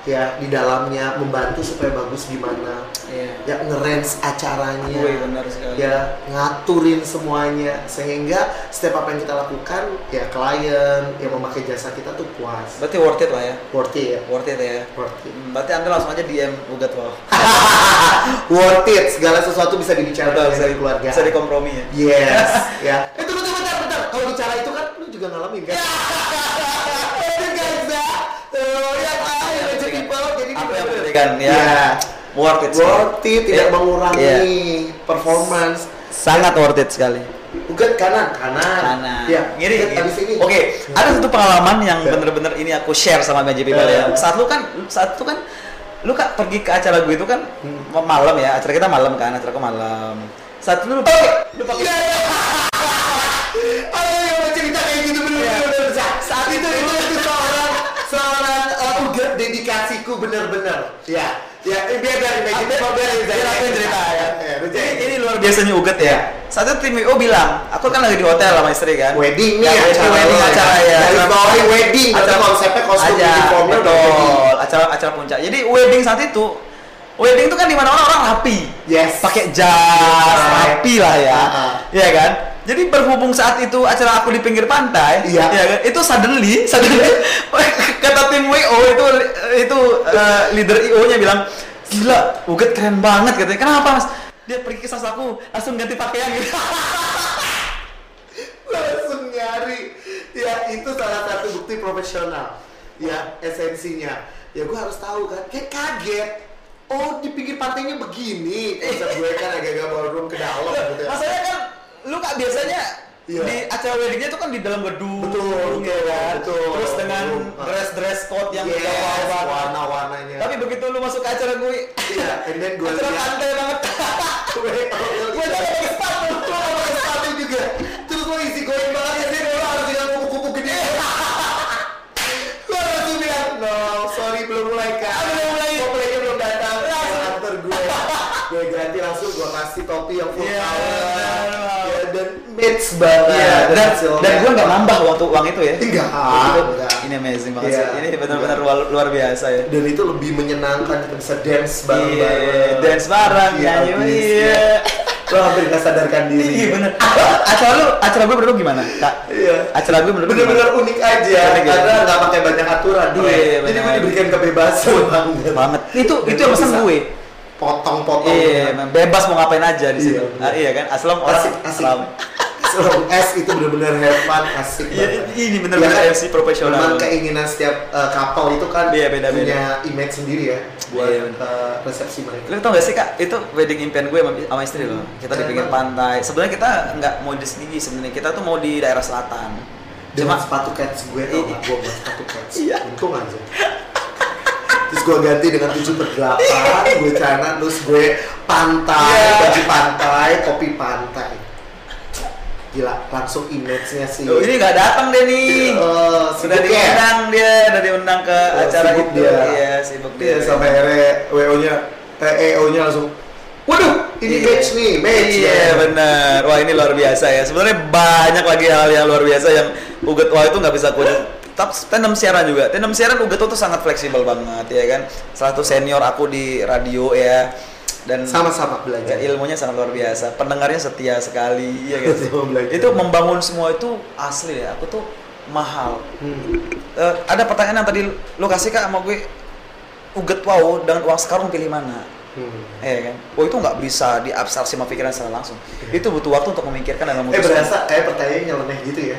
ya di dalamnya membantu supaya bagus gimana. Iya. Ya ngerange acaranya. Wih, benar sekali. ya ngaturin semuanya. Sehingga setiap apa yang kita lakukan ya klien yang memakai jasa kita tuh puas. Berarti worth it lah ya? Worth it ya. Worth it ya? Worth it. Hmm, berarti anda langsung aja DM ugat wow worth it. Segala sesuatu bisa dibicarakan bisa, dari keluarga. bisa dikompromi ya? Yes ya. Eh tunggu tunggu bentar bentar. Kalau bicara itu kan lu juga ngalamin kan? Itu kan, Zah. Tuh, ya kan, legend people, jadi apa yang bener-bener. penting kan ya Iya. worth it worth it tidak Iya. mengurangi Iya. performance sangat worth it sekali Ugat kanan kanan Kanan. ya Ngiri. Ugat Oke, ada satu pengalaman yang Ya. bener-bener ini aku share sama BJP Bali ya. Ya. Saat lu kan, saat itu kan, lu kak pergi ke acara gue itu kan Hmm. malam ya. Acara kita malam kan, acara malam. Saat itu lu pakai, lu pakai. Dedikasiku bener-bener. Ya, ya biar dari People biar dari Biar aku yang cerita ya. Ya, Ini, ini luar biasanya uget ya. Saat itu tim WO bilang, aku kan lagi di hotel sama istri kan. Wedding Ya, nih wedding, acara wedding acara ya. Dari Acara- bawahi wedding, acara konsepnya kostum aja, uniformnya betul. Acara acara puncak. Jadi wedding saat itu wedding itu kan di mana orang rapi. Yes. Pakai jas, rapi lah ya. Ah. Iya kan? Jadi berhubung saat itu acara aku di pinggir pantai, Iya. ya kan? Itu suddenly, suddenly kata tim WO itu itu eh, leader IO-nya bilang, "Gila, Uget keren banget," katanya. "Kenapa, Mas?" Dia pergi ke sasaku, langsung ganti pakaian gitu. langsung nyari ya itu salah satu bukti profesional ya esensinya ya gue harus tahu kan kayak kaget oh di pinggir pantainya begini konsep gue kan agak-agak ballroom ke dalam gitu ya Masalahnya kan lu kak biasanya Iya. di acara weddingnya itu kan di dalam gedung, Betul, ya kan? betul. Terus dengan Ah. dress dress code yang yes, berwarna-warna. warna-warnanya Tapi begitu lu masuk ke acara gue, iya and then gue acara pantai banget. gue gue jadi pakai sepatu. gue pakai sepatu juga terus gue isi going banget ya sih gue harus dengan kuku-kuku gede gue langsung bilang no sorry belum mulai kak belum mulai. playnya belum datang langsung antar gue gue ganti langsung gue kasih topi yang full Iya, color match banget Iya, dan hasilnya. dan gue nggak nambah waktu uang itu ya. Enggak, Itu- enggak. Ini amazing banget Iya. sih. Ini benar-benar luar, luar biasa ya. dan itu lebih menyenangkan kita bisa dance bareng-bareng Iya, dance bareng, Iya, nyanyi, habis, iya. ya. lo hampir gak sadarkan diri Iya bener. Acara lu, acara gue menurut lu gimana, kak? Iya. Acara gue menurut bener-bener unik aja Unik ya? karena nggak pakai banyak aturan Iya, Bro. jadi gue diberikan kebebasan banget banget. Itu Dan itu yang lo pesan gue. potong-potong Iya, bebas mau ngapain aja di situ. Iya. Ah, iya kan, asal orang asik asik Seorang S itu bener-bener have fun asik Iya, banget. ini bener-bener Ya? MC profesional. Memang keinginan setiap uh, couple itu kan Iya, beda-beda. punya image sendiri ya buat Iya, bener. uh, resepsi mereka. Lu tau gak sih kak, itu wedding impian gue sama, istri loh. Kita di pinggir pantai. Sebenarnya kita nggak mau di sini sebenarnya. Kita tuh mau di daerah selatan. Cuma sepatu cats gue tau Iya. gak? Gue buat sepatu cats. Iya. Untung aja. Terus gue ganti dengan 7 per 8, gue celana, terus gue pantai, Iya. baju pantai, kopi pantai. Gila, langsung image-nya sih. Tuh, ini nggak datang deh nih. Eh, Sudah sibuk ya? diundang dia, udah diundang ke Oh, acara sibuk itu. dia. Iya, sibuk Iya, dia. sampai akhirnya WO-nya, eh, EO-nya langsung, waduh, ini Iya. match nih, match. Iya ya. benar. Wah ini luar biasa ya. Sebenarnya banyak lagi hal yang luar biasa yang Uget Wah itu nggak bisa aku tetap tandem siaran juga. Tandem siaran Uget tuh sangat fleksibel banget ya kan. Salah satu senior aku di radio ya dan Sama-sama ya, belajar. ilmunya sangat luar biasa. Pendengarnya setia sekali ya belajar. itu membangun semua itu asli ya. Aku tuh mahal. Hmm. Eh, ada pertanyaan yang tadi lo kasih kak sama gue Uget Wow dengan uang sekarang pilih mana? Hmm. Iya kan? Oh itu nggak bisa diabstraksi sama pikiran secara langsung. Itu butuh waktu untuk memikirkan dan Eh memutuskan. berasa kayak pertanyaannya nyeleneh gitu ya.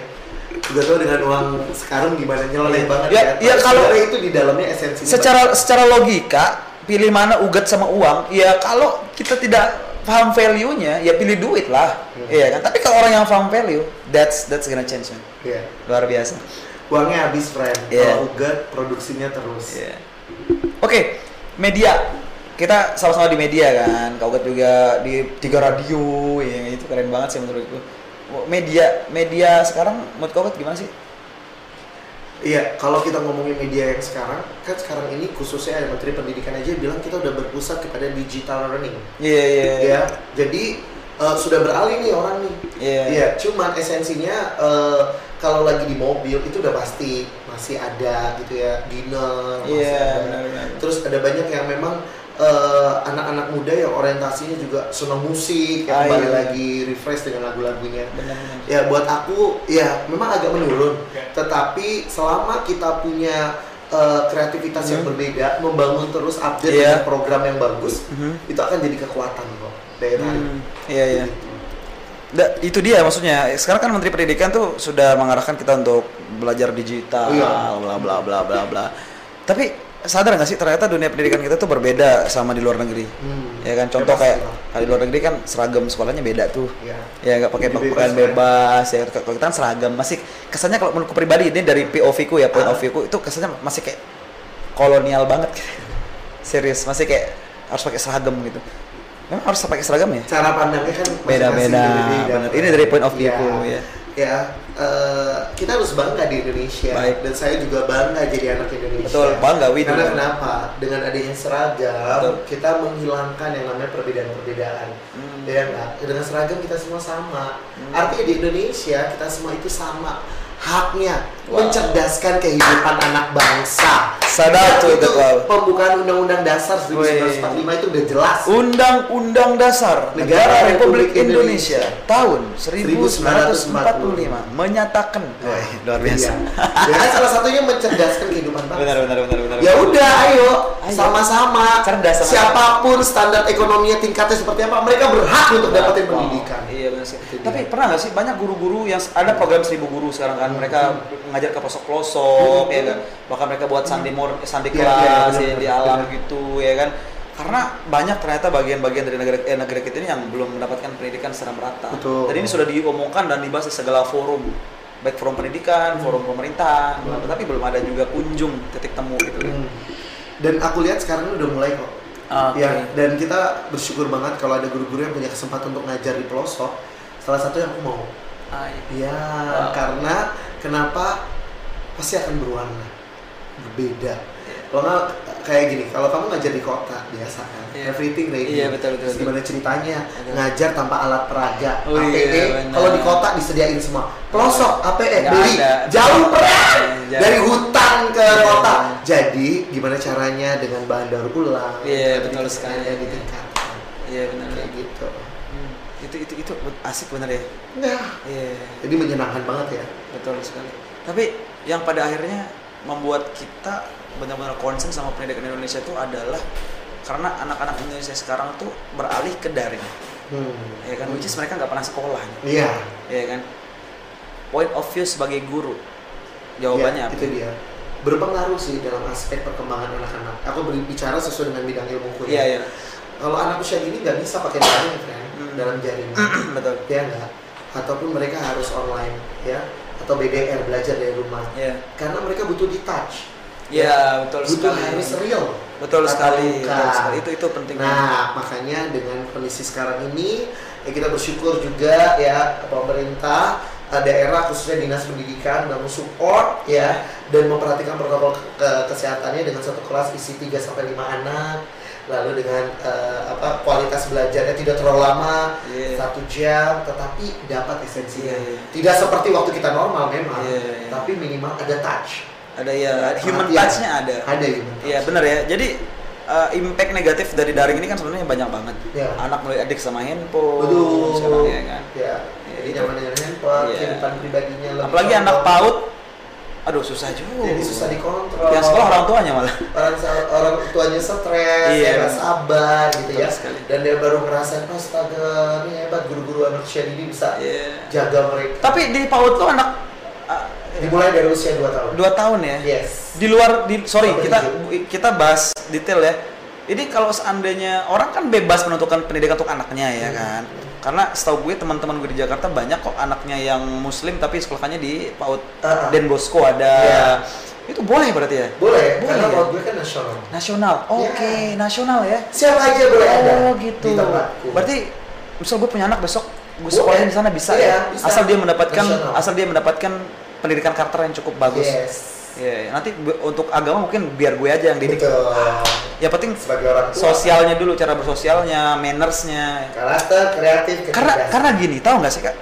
Udah tau dengan uang sekarang gimana nyeloneh Iya. banget Ya, ya. iya, Tapi kalau- itu di dalamnya esensi. secara secara logika pilih mana ugat sama uang ya kalau kita tidak paham value-nya ya pilih duit lah Hmm. iya kan tapi kalau orang yang paham value that's that's gonna change man. Iya. luar biasa Uangnya habis friend. Iya. Kalau ugat produksinya terus. Iya. oke media kita sama-sama di media kan kau juga di tiga radio ya itu keren banget sih menurutku media media sekarang menurut kau gimana sih Iya, kalau kita ngomongin media yang sekarang, kan sekarang ini khususnya ada Menteri Pendidikan aja bilang kita udah berpusat kepada digital learning. iya iya Ya, jadi eh, sudah beralih nih orang nih. Iya. Iya, cuman esensinya eh, kalau lagi di mobil itu udah pasti masih ada gitu ya dinner. masih Iya, ada. benar-benar. Terus ada banyak yang memang eh, anak-anak muda yang orientasinya juga senang musik, yang Ah, kembali iya. lagi refresh dengan lagu-lagunya. Ya buat aku ya memang agak menurun. Tetapi selama kita punya eh, kreativitas yang Hmm. berbeda, membangun terus update Iya. dengan program yang bagus, Mhm. itu akan jadi kekuatan kok daya tarik. Hmm, iya iya Da- itu dia maksudnya. Sekarang kan Menteri Pendidikan tuh sudah mengarahkan kita untuk belajar digital, Iya. bla bla bla bla bla. Tapi sadar nggak sih ternyata dunia pendidikan kita tuh berbeda sama di luar negeri. Hmm. Ya kan contoh Ya, kayak kalau di luar negeri kan seragam sekolahnya beda tuh. Ya. Ya nggak pakai pakaian bebas, bebas, ya kalau kita kan seragam masih kesannya kalau menurutku pribadi ini dari POV ku ya point Ah. of view ku itu kesannya masih kayak kolonial banget. Serius masih kayak harus pakai seragam gitu. Memang harus pakai seragam ya? Cara pandangnya kan Beda-beda. Ini dari point of view Ya. ku, ya. Ya, eh, kita harus bangga di Indonesia Baik. dan saya juga bangga jadi anak Indonesia. Betul, bangga, Win. Karena kenapa? Dengan adanya seragam, Betul. kita menghilangkan yang namanya perbedaan-perbedaan. Hmm. Ya enggak? Dengan seragam kita semua sama. Hmm. Artinya di Indonesia kita semua itu sama haknya Wow. mencerdaskan kehidupan anak bangsa. Sadar itu Tekwal. pembukaan Undang-Undang Dasar 1945 itu udah jelas. Undang-Undang Dasar Negara Republik Indonesia tahun 1945 menyatakan Wah, luar biasa. Iya. Ya kan salah satunya mencerdaskan kehidupan bangsa. benar benar benar benar. Ya udah, ayo sama-sama. Cerdas. Siapa pun standar ekonominya tingkatnya seperti apa, mereka berhak untuk dapetin Wow. pendidikan. Iya benar sih. Dia. Tapi pernah nggak sih banyak guru-guru yang ada program seribu guru sekarang kan mereka mengajar ke pelosok-pelosok Hmm. ya kan. Bahkan mereka buat sandi mor sandi Iya, kelas iya, ya, benar, di alam gitu ya kan. Karena banyak ternyata bagian-bagian dari negara eh, negara kita ini yang belum mendapatkan pendidikan secara merata. Betul. Dan ini sudah diomongkan dan dibahas di segala forum baik forum pendidikan, Hmm. forum pemerintah, tapi belum ada juga kunjung titik temu gitu. Hmm. Dan aku lihat sekarang ini udah mulai kok. Oke. Ya, dan kita bersyukur banget kalau ada guru-guru yang punya kesempatan untuk ngajar di pelosok. Salah satu yang aku mau. Ah, iya. Ya, Wow. karena kenapa pasti akan berwarna, berbeda. Kalau nggak kayak gini, kalau kamu ngajar di kota biasa kan, Iya. everything ready. Iya, betul, betul, betul. gimana ceritanya Betul. ngajar tanpa alat peraga, Oh, iya, APE. benar. kalau di kota disediain semua. Pelosok APE Nggak beli ada. jauh perang Jauh. dari hutan ke Iya, kota. iya. Jadi gimana caranya dengan bahan daur ulang? Iya, betul pendidikannya sekali. ditingkatkan. Iya benar. Kayak gitu. Itu itu asik bener ya. Nah, Iya. jadi menyenangkan banget ya. Betul sekali. Tapi yang pada akhirnya membuat kita benar-benar concern sama pendidikan Indonesia itu adalah karena anak-anak Indonesia sekarang tuh beralih ke daring, Hmm. ya kan? Which is mereka nggak pernah sekolah, Iya. ya kan? Point of view sebagai guru, jawabannya Ya, apa? itu dia berpengaruh sih dalam aspek perkembangan anak-anak aku berbicara sesuai dengan bidang ilmuku Iya ya iya, kalau anak usia dini nggak bisa pakai daring friend Hmm. dalam jaringan betul. ya enggak ataupun mereka harus online ya atau BDR belajar dari rumah Iya, karena mereka butuh di touch iya betul butuh sekali. harus real Betul sekali, muka. betul sekali. Itu itu penting. Nah, makanya dengan kondisi sekarang ini ya kita bersyukur juga ya pemerintah eh, daerah khususnya dinas pendidikan dan support ya dan memperhatikan protokol ke- ke- kesehatannya dengan satu kelas isi 3 sampai 5 anak lalu dengan eh, apa kualitas belajarnya tidak terlalu lama Iya. satu jam tetapi dapat esensinya Iya, iya. tidak seperti waktu kita normal memang Iya, iya. tapi minimal ada touch Ada ya, human touch-nya ada. ada human touch. Iya benar ya. Jadi uh, impact negatif dari daring ini kan sebenarnya banyak banget. Ya. Anak mulai adik sama handphone, Betul. sekarang ya kan. Ya, jadi itu. nyaman dengan handphone, Iya. kehidupan pribadinya lebih Apalagi anak condong. Aduh susah juga. jadi susah dikontrol. Yang sekolah orang tuanya malah. orang orang tuanya stres, Iya. ya nggak sabar gitu Betul ya. sekali. Dan dia baru ngerasain astaga, ini hebat guru-guru anak usia ini bisa Iya. jaga mereka. Tapi di PAUD tuh anak uh, Dimulai dari usia 2 tahun. Dua tahun ya. Yes. Di luar di sorry Sampai kita kita bahas detail ya. Ini kalau seandainya orang kan bebas menentukan pendidikan untuk anaknya ya kan. Karena setahu gue teman-teman gue di Jakarta banyak kok anaknya yang muslim tapi sekolahnya di PAUD Ah. Den Bosco ada. Iya. Itu boleh berarti ya? Boleh, Boleh karena ya? kalau gue kan nasional. Nasional. Oke, nasional ya. Siapa aja boleh ada. Oh gitu. Di tempatku. Berarti misal gue punya anak besok gue sekolahin di sana bisa Iya, ya. bisa. Asal dia mendapatkan Nasional. asal dia mendapatkan pendidikan karakter yang cukup bagus. Yes. Iya, nanti bu- untuk agama mungkin biar gue aja yang didik. Betul. Ya penting Sebagai orang tua. sosialnya dulu, cara bersosialnya, mannersnya. Karakter, kreatif, Karena kecerdasan. karena gini, tahu nggak sih kak?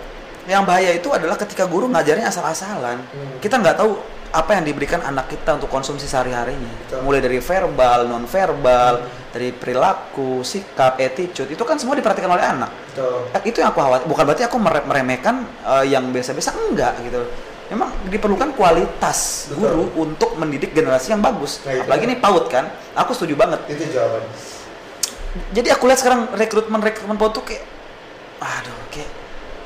Yang bahaya itu adalah ketika guru ngajarnya asal-asalan. Hmm. Kita nggak tahu apa yang diberikan anak kita untuk konsumsi sehari-harinya. Mulai dari verbal, non verbal, Hmm. dari perilaku, sikap, attitude, itu kan semua diperhatikan oleh anak. Betul. Itu yang aku khawatir. Bukan berarti aku mere- meremehkan eh, yang biasa-biasa enggak gitu. Memang diperlukan kualitas Betul. guru untuk mendidik generasi yang bagus. Nah. Apalagi ini PAUD kan. Aku setuju banget. Itu jawabannya. Jadi aku lihat sekarang rekrutmen rekrutmen PAUD tuh kayak aduh kayak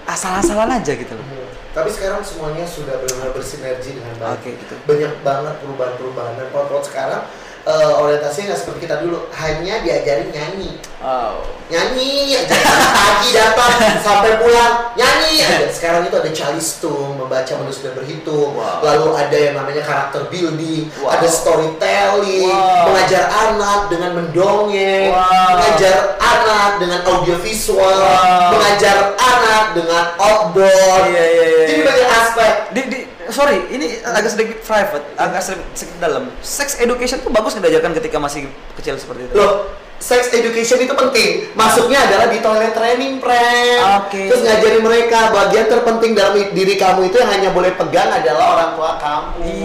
asal-asalan aja gitu loh. Hmm. Tapi sekarang semuanya sudah benar-benar bersinergi dengan baik. Oke, gitu. Banyak banget perubahan-perubahan dan PAUD sekarang eh, orientasinya nggak seperti kita dulu, hanya diajarin nyanyi. Oh. nyanyi aja pagi datang sampai pulang nyanyi aja sekarang itu ada calistung membaca menulis dan berhitung Wow. lalu ada yang namanya karakter building Wow. ada storytelling Wow. mengajar anak dengan mendongeng Wow. mengajar anak dengan audiovisual Wow. mengajar anak dengan outdoor Iya, iya, iya, jadi iya. banyak aspek Di, di, sorry, ini agak sedikit private, agak sedikit, sedikit dalam. Sex education tuh bagus nggak diajarkan ketika masih kecil seperti itu. Loh, sex education itu penting. Masuknya adalah di toilet training, friend. Oke. Terus ngajarin mereka bagian terpenting dalam diri kamu itu yang hanya boleh pegang adalah orang tua kamu.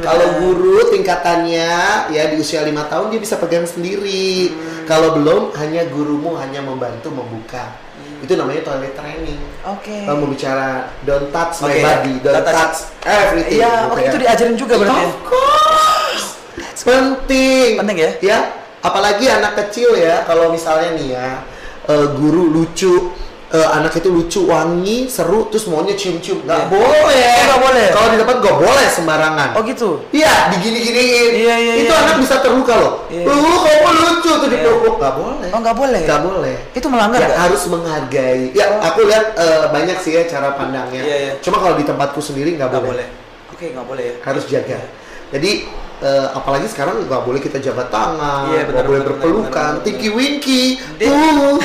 Kalau guru tingkatannya ya di usia lima tahun dia bisa pegang sendiri. Hmm. Kalau belum hanya gurumu hanya membantu membuka. Itu namanya toilet training. Oke. Kalau mau bicara don't touch my Oke, body, don't don't touch- touch everything. Iya, gitu oke ya. itu diajarin juga berarti. ya? Of course. Penting. Penting ya? Ya, apalagi anak kecil ya, kalau misalnya nih ya, eh, guru lucu, eh, anak itu lucu, wangi, seru, terus maunya cium-cium. Nggak Iya. boleh. Oh, nggak boleh? Kalau di tempat nggak boleh sembarangan. Oh gitu. Iya, digini-giniin. Iya, iya, Itu iya. anak bisa terluka loh. Iya. Lu kamu lucu tuh Iya. dipeluk. Nggak boleh. Oh nggak boleh. Nggak boleh. Itu melanggar Ya, nggak? harus menghargai. Ya, aku lihat eh, banyak sih ya cara pandangnya. Iya, iya. Cuma kalau di tempatku sendiri nggak Nggak boleh. boleh. Oke nggak boleh ya. Harus jaga. Jadi eh, apalagi sekarang nggak boleh kita jabat tangan, Iya, nggak benar, boleh berpelukan, tinky winky. Iya. Uh.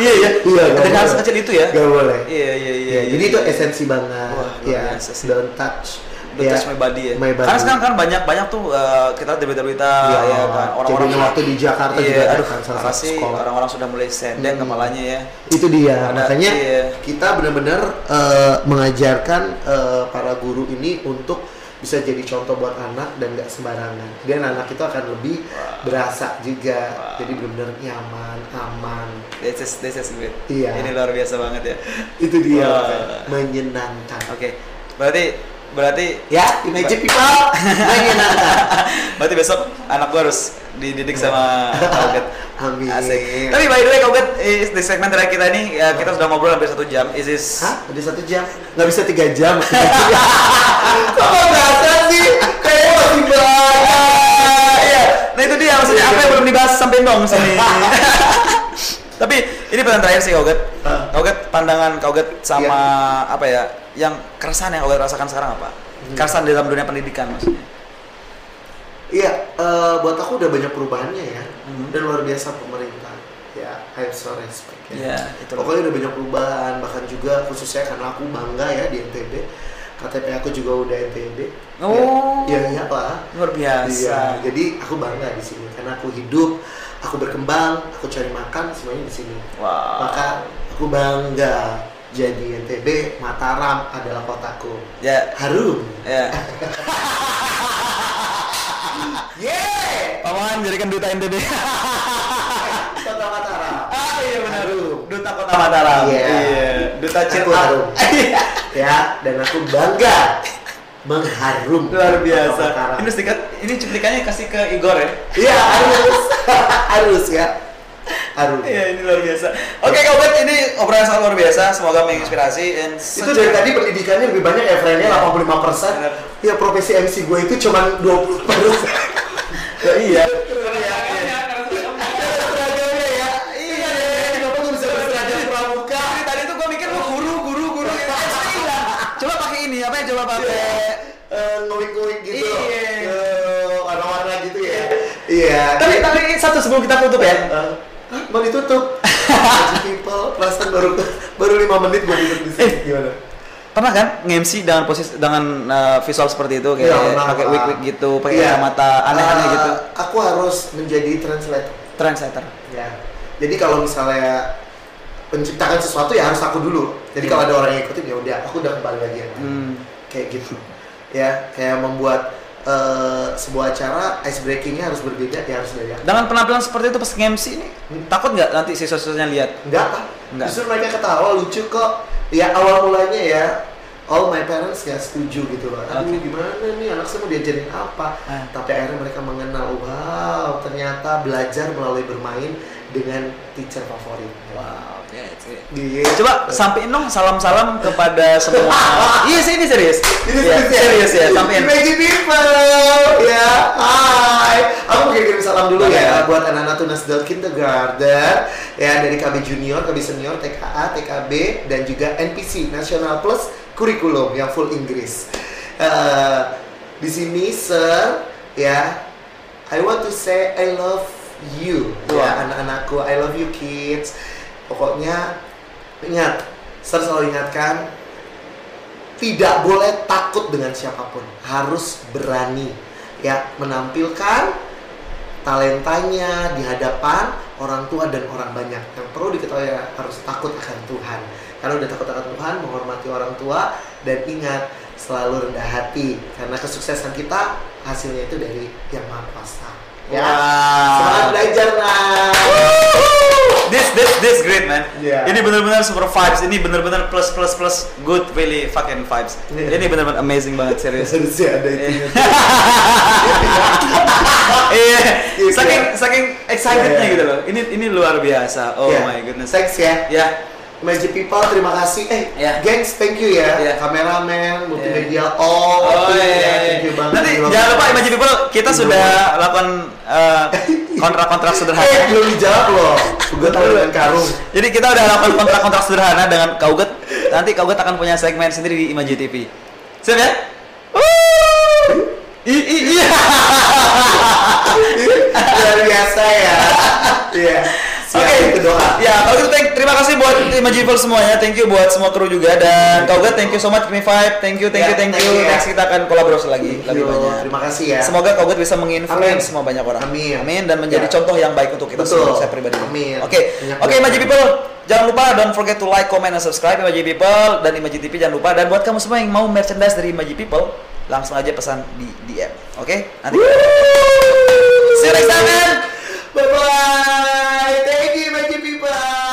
Iya ya. Iya, nggak Dari hal sekecil itu ya. Nggak boleh. Iya iya iya. Ya, iya, jadi iya, itu iya. esensi banget. Wah, ya, don't touch. Don't touch my body ya. My body. Karena sekarang kan banyak banyak tuh eh, kita berita-berita Iya, ya kan orang-orang jadi waktu di Jakarta iya, juga ada aduh, kan salah sih orang-orang sudah mulai sedeng Hmm. kepalanya ya. itu dia Ada- makanya iya. kita benar-benar eh, mengajarkan eh, para guru ini untuk bisa jadi contoh buat anak dan nggak sembarangan dan anak itu akan lebih berasa juga jadi benar-benar nyaman aman This is this is good. Iya. Ini luar biasa banget ya. itu dia makanya. menyenangkan Oke. Berarti berarti ya imagine people menyenangkan berarti besok anak gua harus dididik sama Kauget. amin Asik. Tapi by the way Kauget, eh, di segmen terakhir kita ini ya, kita sudah ngobrol hampir satu jam. Is this Hah? Udah satu jam? Nggak bisa tiga jam? Kok berasa sih? Kayaknya masih banyak Iya. Nah itu dia maksudnya apa yang belum dibahas sampai dong sini. Tapi ini pertanyaan terakhir sih Kauget. Kauget pandangan Kauget sama apa ya? Yang keresahan yang Kauget rasakan sekarang apa? Hmm. Keresahan dalam dunia pendidikan maksudnya. Iya, eh, buat aku udah banyak perubahannya ya Mhm. Dan luar biasa pemerintah Ya, I have so respect ya Iya, itu loh. Pokoknya udah banyak perubahan Bahkan juga khususnya karena aku bangga ya di NTB KTP aku juga udah NTB Oh. Ya, iya lah Luar biasa. Iya, jadi aku bangga di sini Karena aku hidup, aku berkembang, aku cari makan semuanya di sini Wah. Maka aku bangga jadi NTB, Mataram adalah kotaku Ya, Harum ya. Yeah! Paman jadikan duta NTB. Kota Mataram ah iya benar. Duta Kota Mataram. Iya. Duta cheer Aku up. harum. ya, dan aku bangga mengharum Luar biasa. Ini stiker, ini cuplikannya kasih ke Igor ya. Iya, harus. harus ya. Aduh. Iya, ini luar biasa. Oke, Kak Ubed, ini obrolan sangat luar biasa. Semoga menginspirasi dan Itu dari tadi pendidikannya lebih banyak ya, friendnya Iya. 85 persen. Benar. Ya profesi MC gue itu cuma 20 persen. Ya, iya. Ya. Iya, gitu. Eh. Coba pakai ini, apa ya? Coba pakai Eh, ngowing-ngowing gitu. Iya. Eh, warna-warna gitu ya. Iya. Tapi tapi satu sebelum kita tutup ya. Eh, Hah, mau ditutup. People, perasaan baru baru 5 menit gue ditutup di sini. Eh. Gimana? Pernah kan nge-MC dengan posisi dengan uh, visual seperti itu kayak pernah, pakai Pak. wig-wig gitu, pakai Iya. kacamata aneh-aneh Eh, gitu. Aku harus menjadi translator. Translator. Ya. Jadi kalau misalnya menciptakan sesuatu ya harus aku dulu. Jadi kalau ada orang yang ikutin ya udah, aku udah kembali lagi yang. Hmm. Kayak gitu. Ya, kayak membuat eh, sebuah acara ice breakingnya harus berbeda ya harus dari aku. Dengan penampilan seperti itu pas nge-MC ini takut nggak nanti siswa-siswanya lihat? Enggak lah. Enggak. Justru mereka ketawa lucu kok. Ya awal mulanya ya all my parents nggak setuju gitu loh. Aduh Oke. gimana nih anak saya mau diajarin apa? Ah. Tapi akhirnya mereka mengenal, wow ternyata belajar melalui bermain dengan teacher favorit. Wow, that's it. Gitu. Coba sampein dong salam-salam kepada semua. iya sih ini serius. Ini Ya, serius ya? serius ya, sampein. Imagine people, ya, hai. Aku mau kirim salam dulu ya buat anak-anak Tunas Dot Kindergarten ya dari KB Junior, KB Senior, TKA, TKB dan juga NPC National Plus Kurikulum yang full Inggris. Eh, di sini, sir, ya, I want to say I love you, Wah. ya anak-anakku, I love you kids. Pokoknya ingat, sir selalu ingatkan tidak boleh takut dengan siapa pun. Harus berani ya. Menampilkan talentanya di hadapan orang tua dan orang banyak. Yang perlu diketahui ya, harus takut akan Tuhan. Karena udah takut akan Tuhan menghormati orang tua dan ingat selalu rendah hati. Karena kesuksesan kita hasilnya itu dari yang maha kuasa ya Wow. semangat belajar nah This this this great man. Yeah. Ini benar-benar super vibes. Ini benar-benar plus plus plus good really fucking vibes. Yeah. Ini benar-benar amazing banget serius. harusnya ada itu Iya, Gitu saking ya. saking excitednya Yeah, yeah. gitu loh. Ini ini luar biasa. Oh Ya. my goodness. thanks ya Ya, Magic People, terima kasih. Eh, Ya. gengs, thank you ya. Ya. Kameramen, multimedia, all. Oh tim, iya, ya, iya. thank you banget. Nanti jangan lupa Imagine People kita Iya. sudah lakukan eh, kontrak-kontrak Eh, sederhana. belum dijawab loh. Gue tahu dengan karung. Jadi kita udah lakukan kontrak-kontrak sederhana dengan Kauget. Nanti Kauget akan punya segmen sendiri di Imaji TV. Siap ya? I, i, iya. Luar biasa ya. Iya. Oke, itu doa. Ya, kalau gitu thank, terima kasih buat People semuanya. Thank you buat semua kru juga dan Kauget thank you so much Kimi Vibe. Thank you, thank Ya, you, thank thank you. you ya. Next kita akan kolaborasi lagi Thank lebih you. banyak. Terima kasih ya. Semoga Kauget bisa Amin. menginfluence semua banyak orang. Amin. dan menjadi Ya. contoh yang baik untuk kita Betul. semua, saya pribadi. Amin. Oke. Oke, People, jangan lupa don't forget to like, comment, and subscribe Imaji People dan Imaji TV jangan lupa dan buat kamu semua yang mau merchandise dari Imaji People, langsung aja pesan di DM. Oke? Nanti. See you next time, man. Bye bye. Thank you, my people.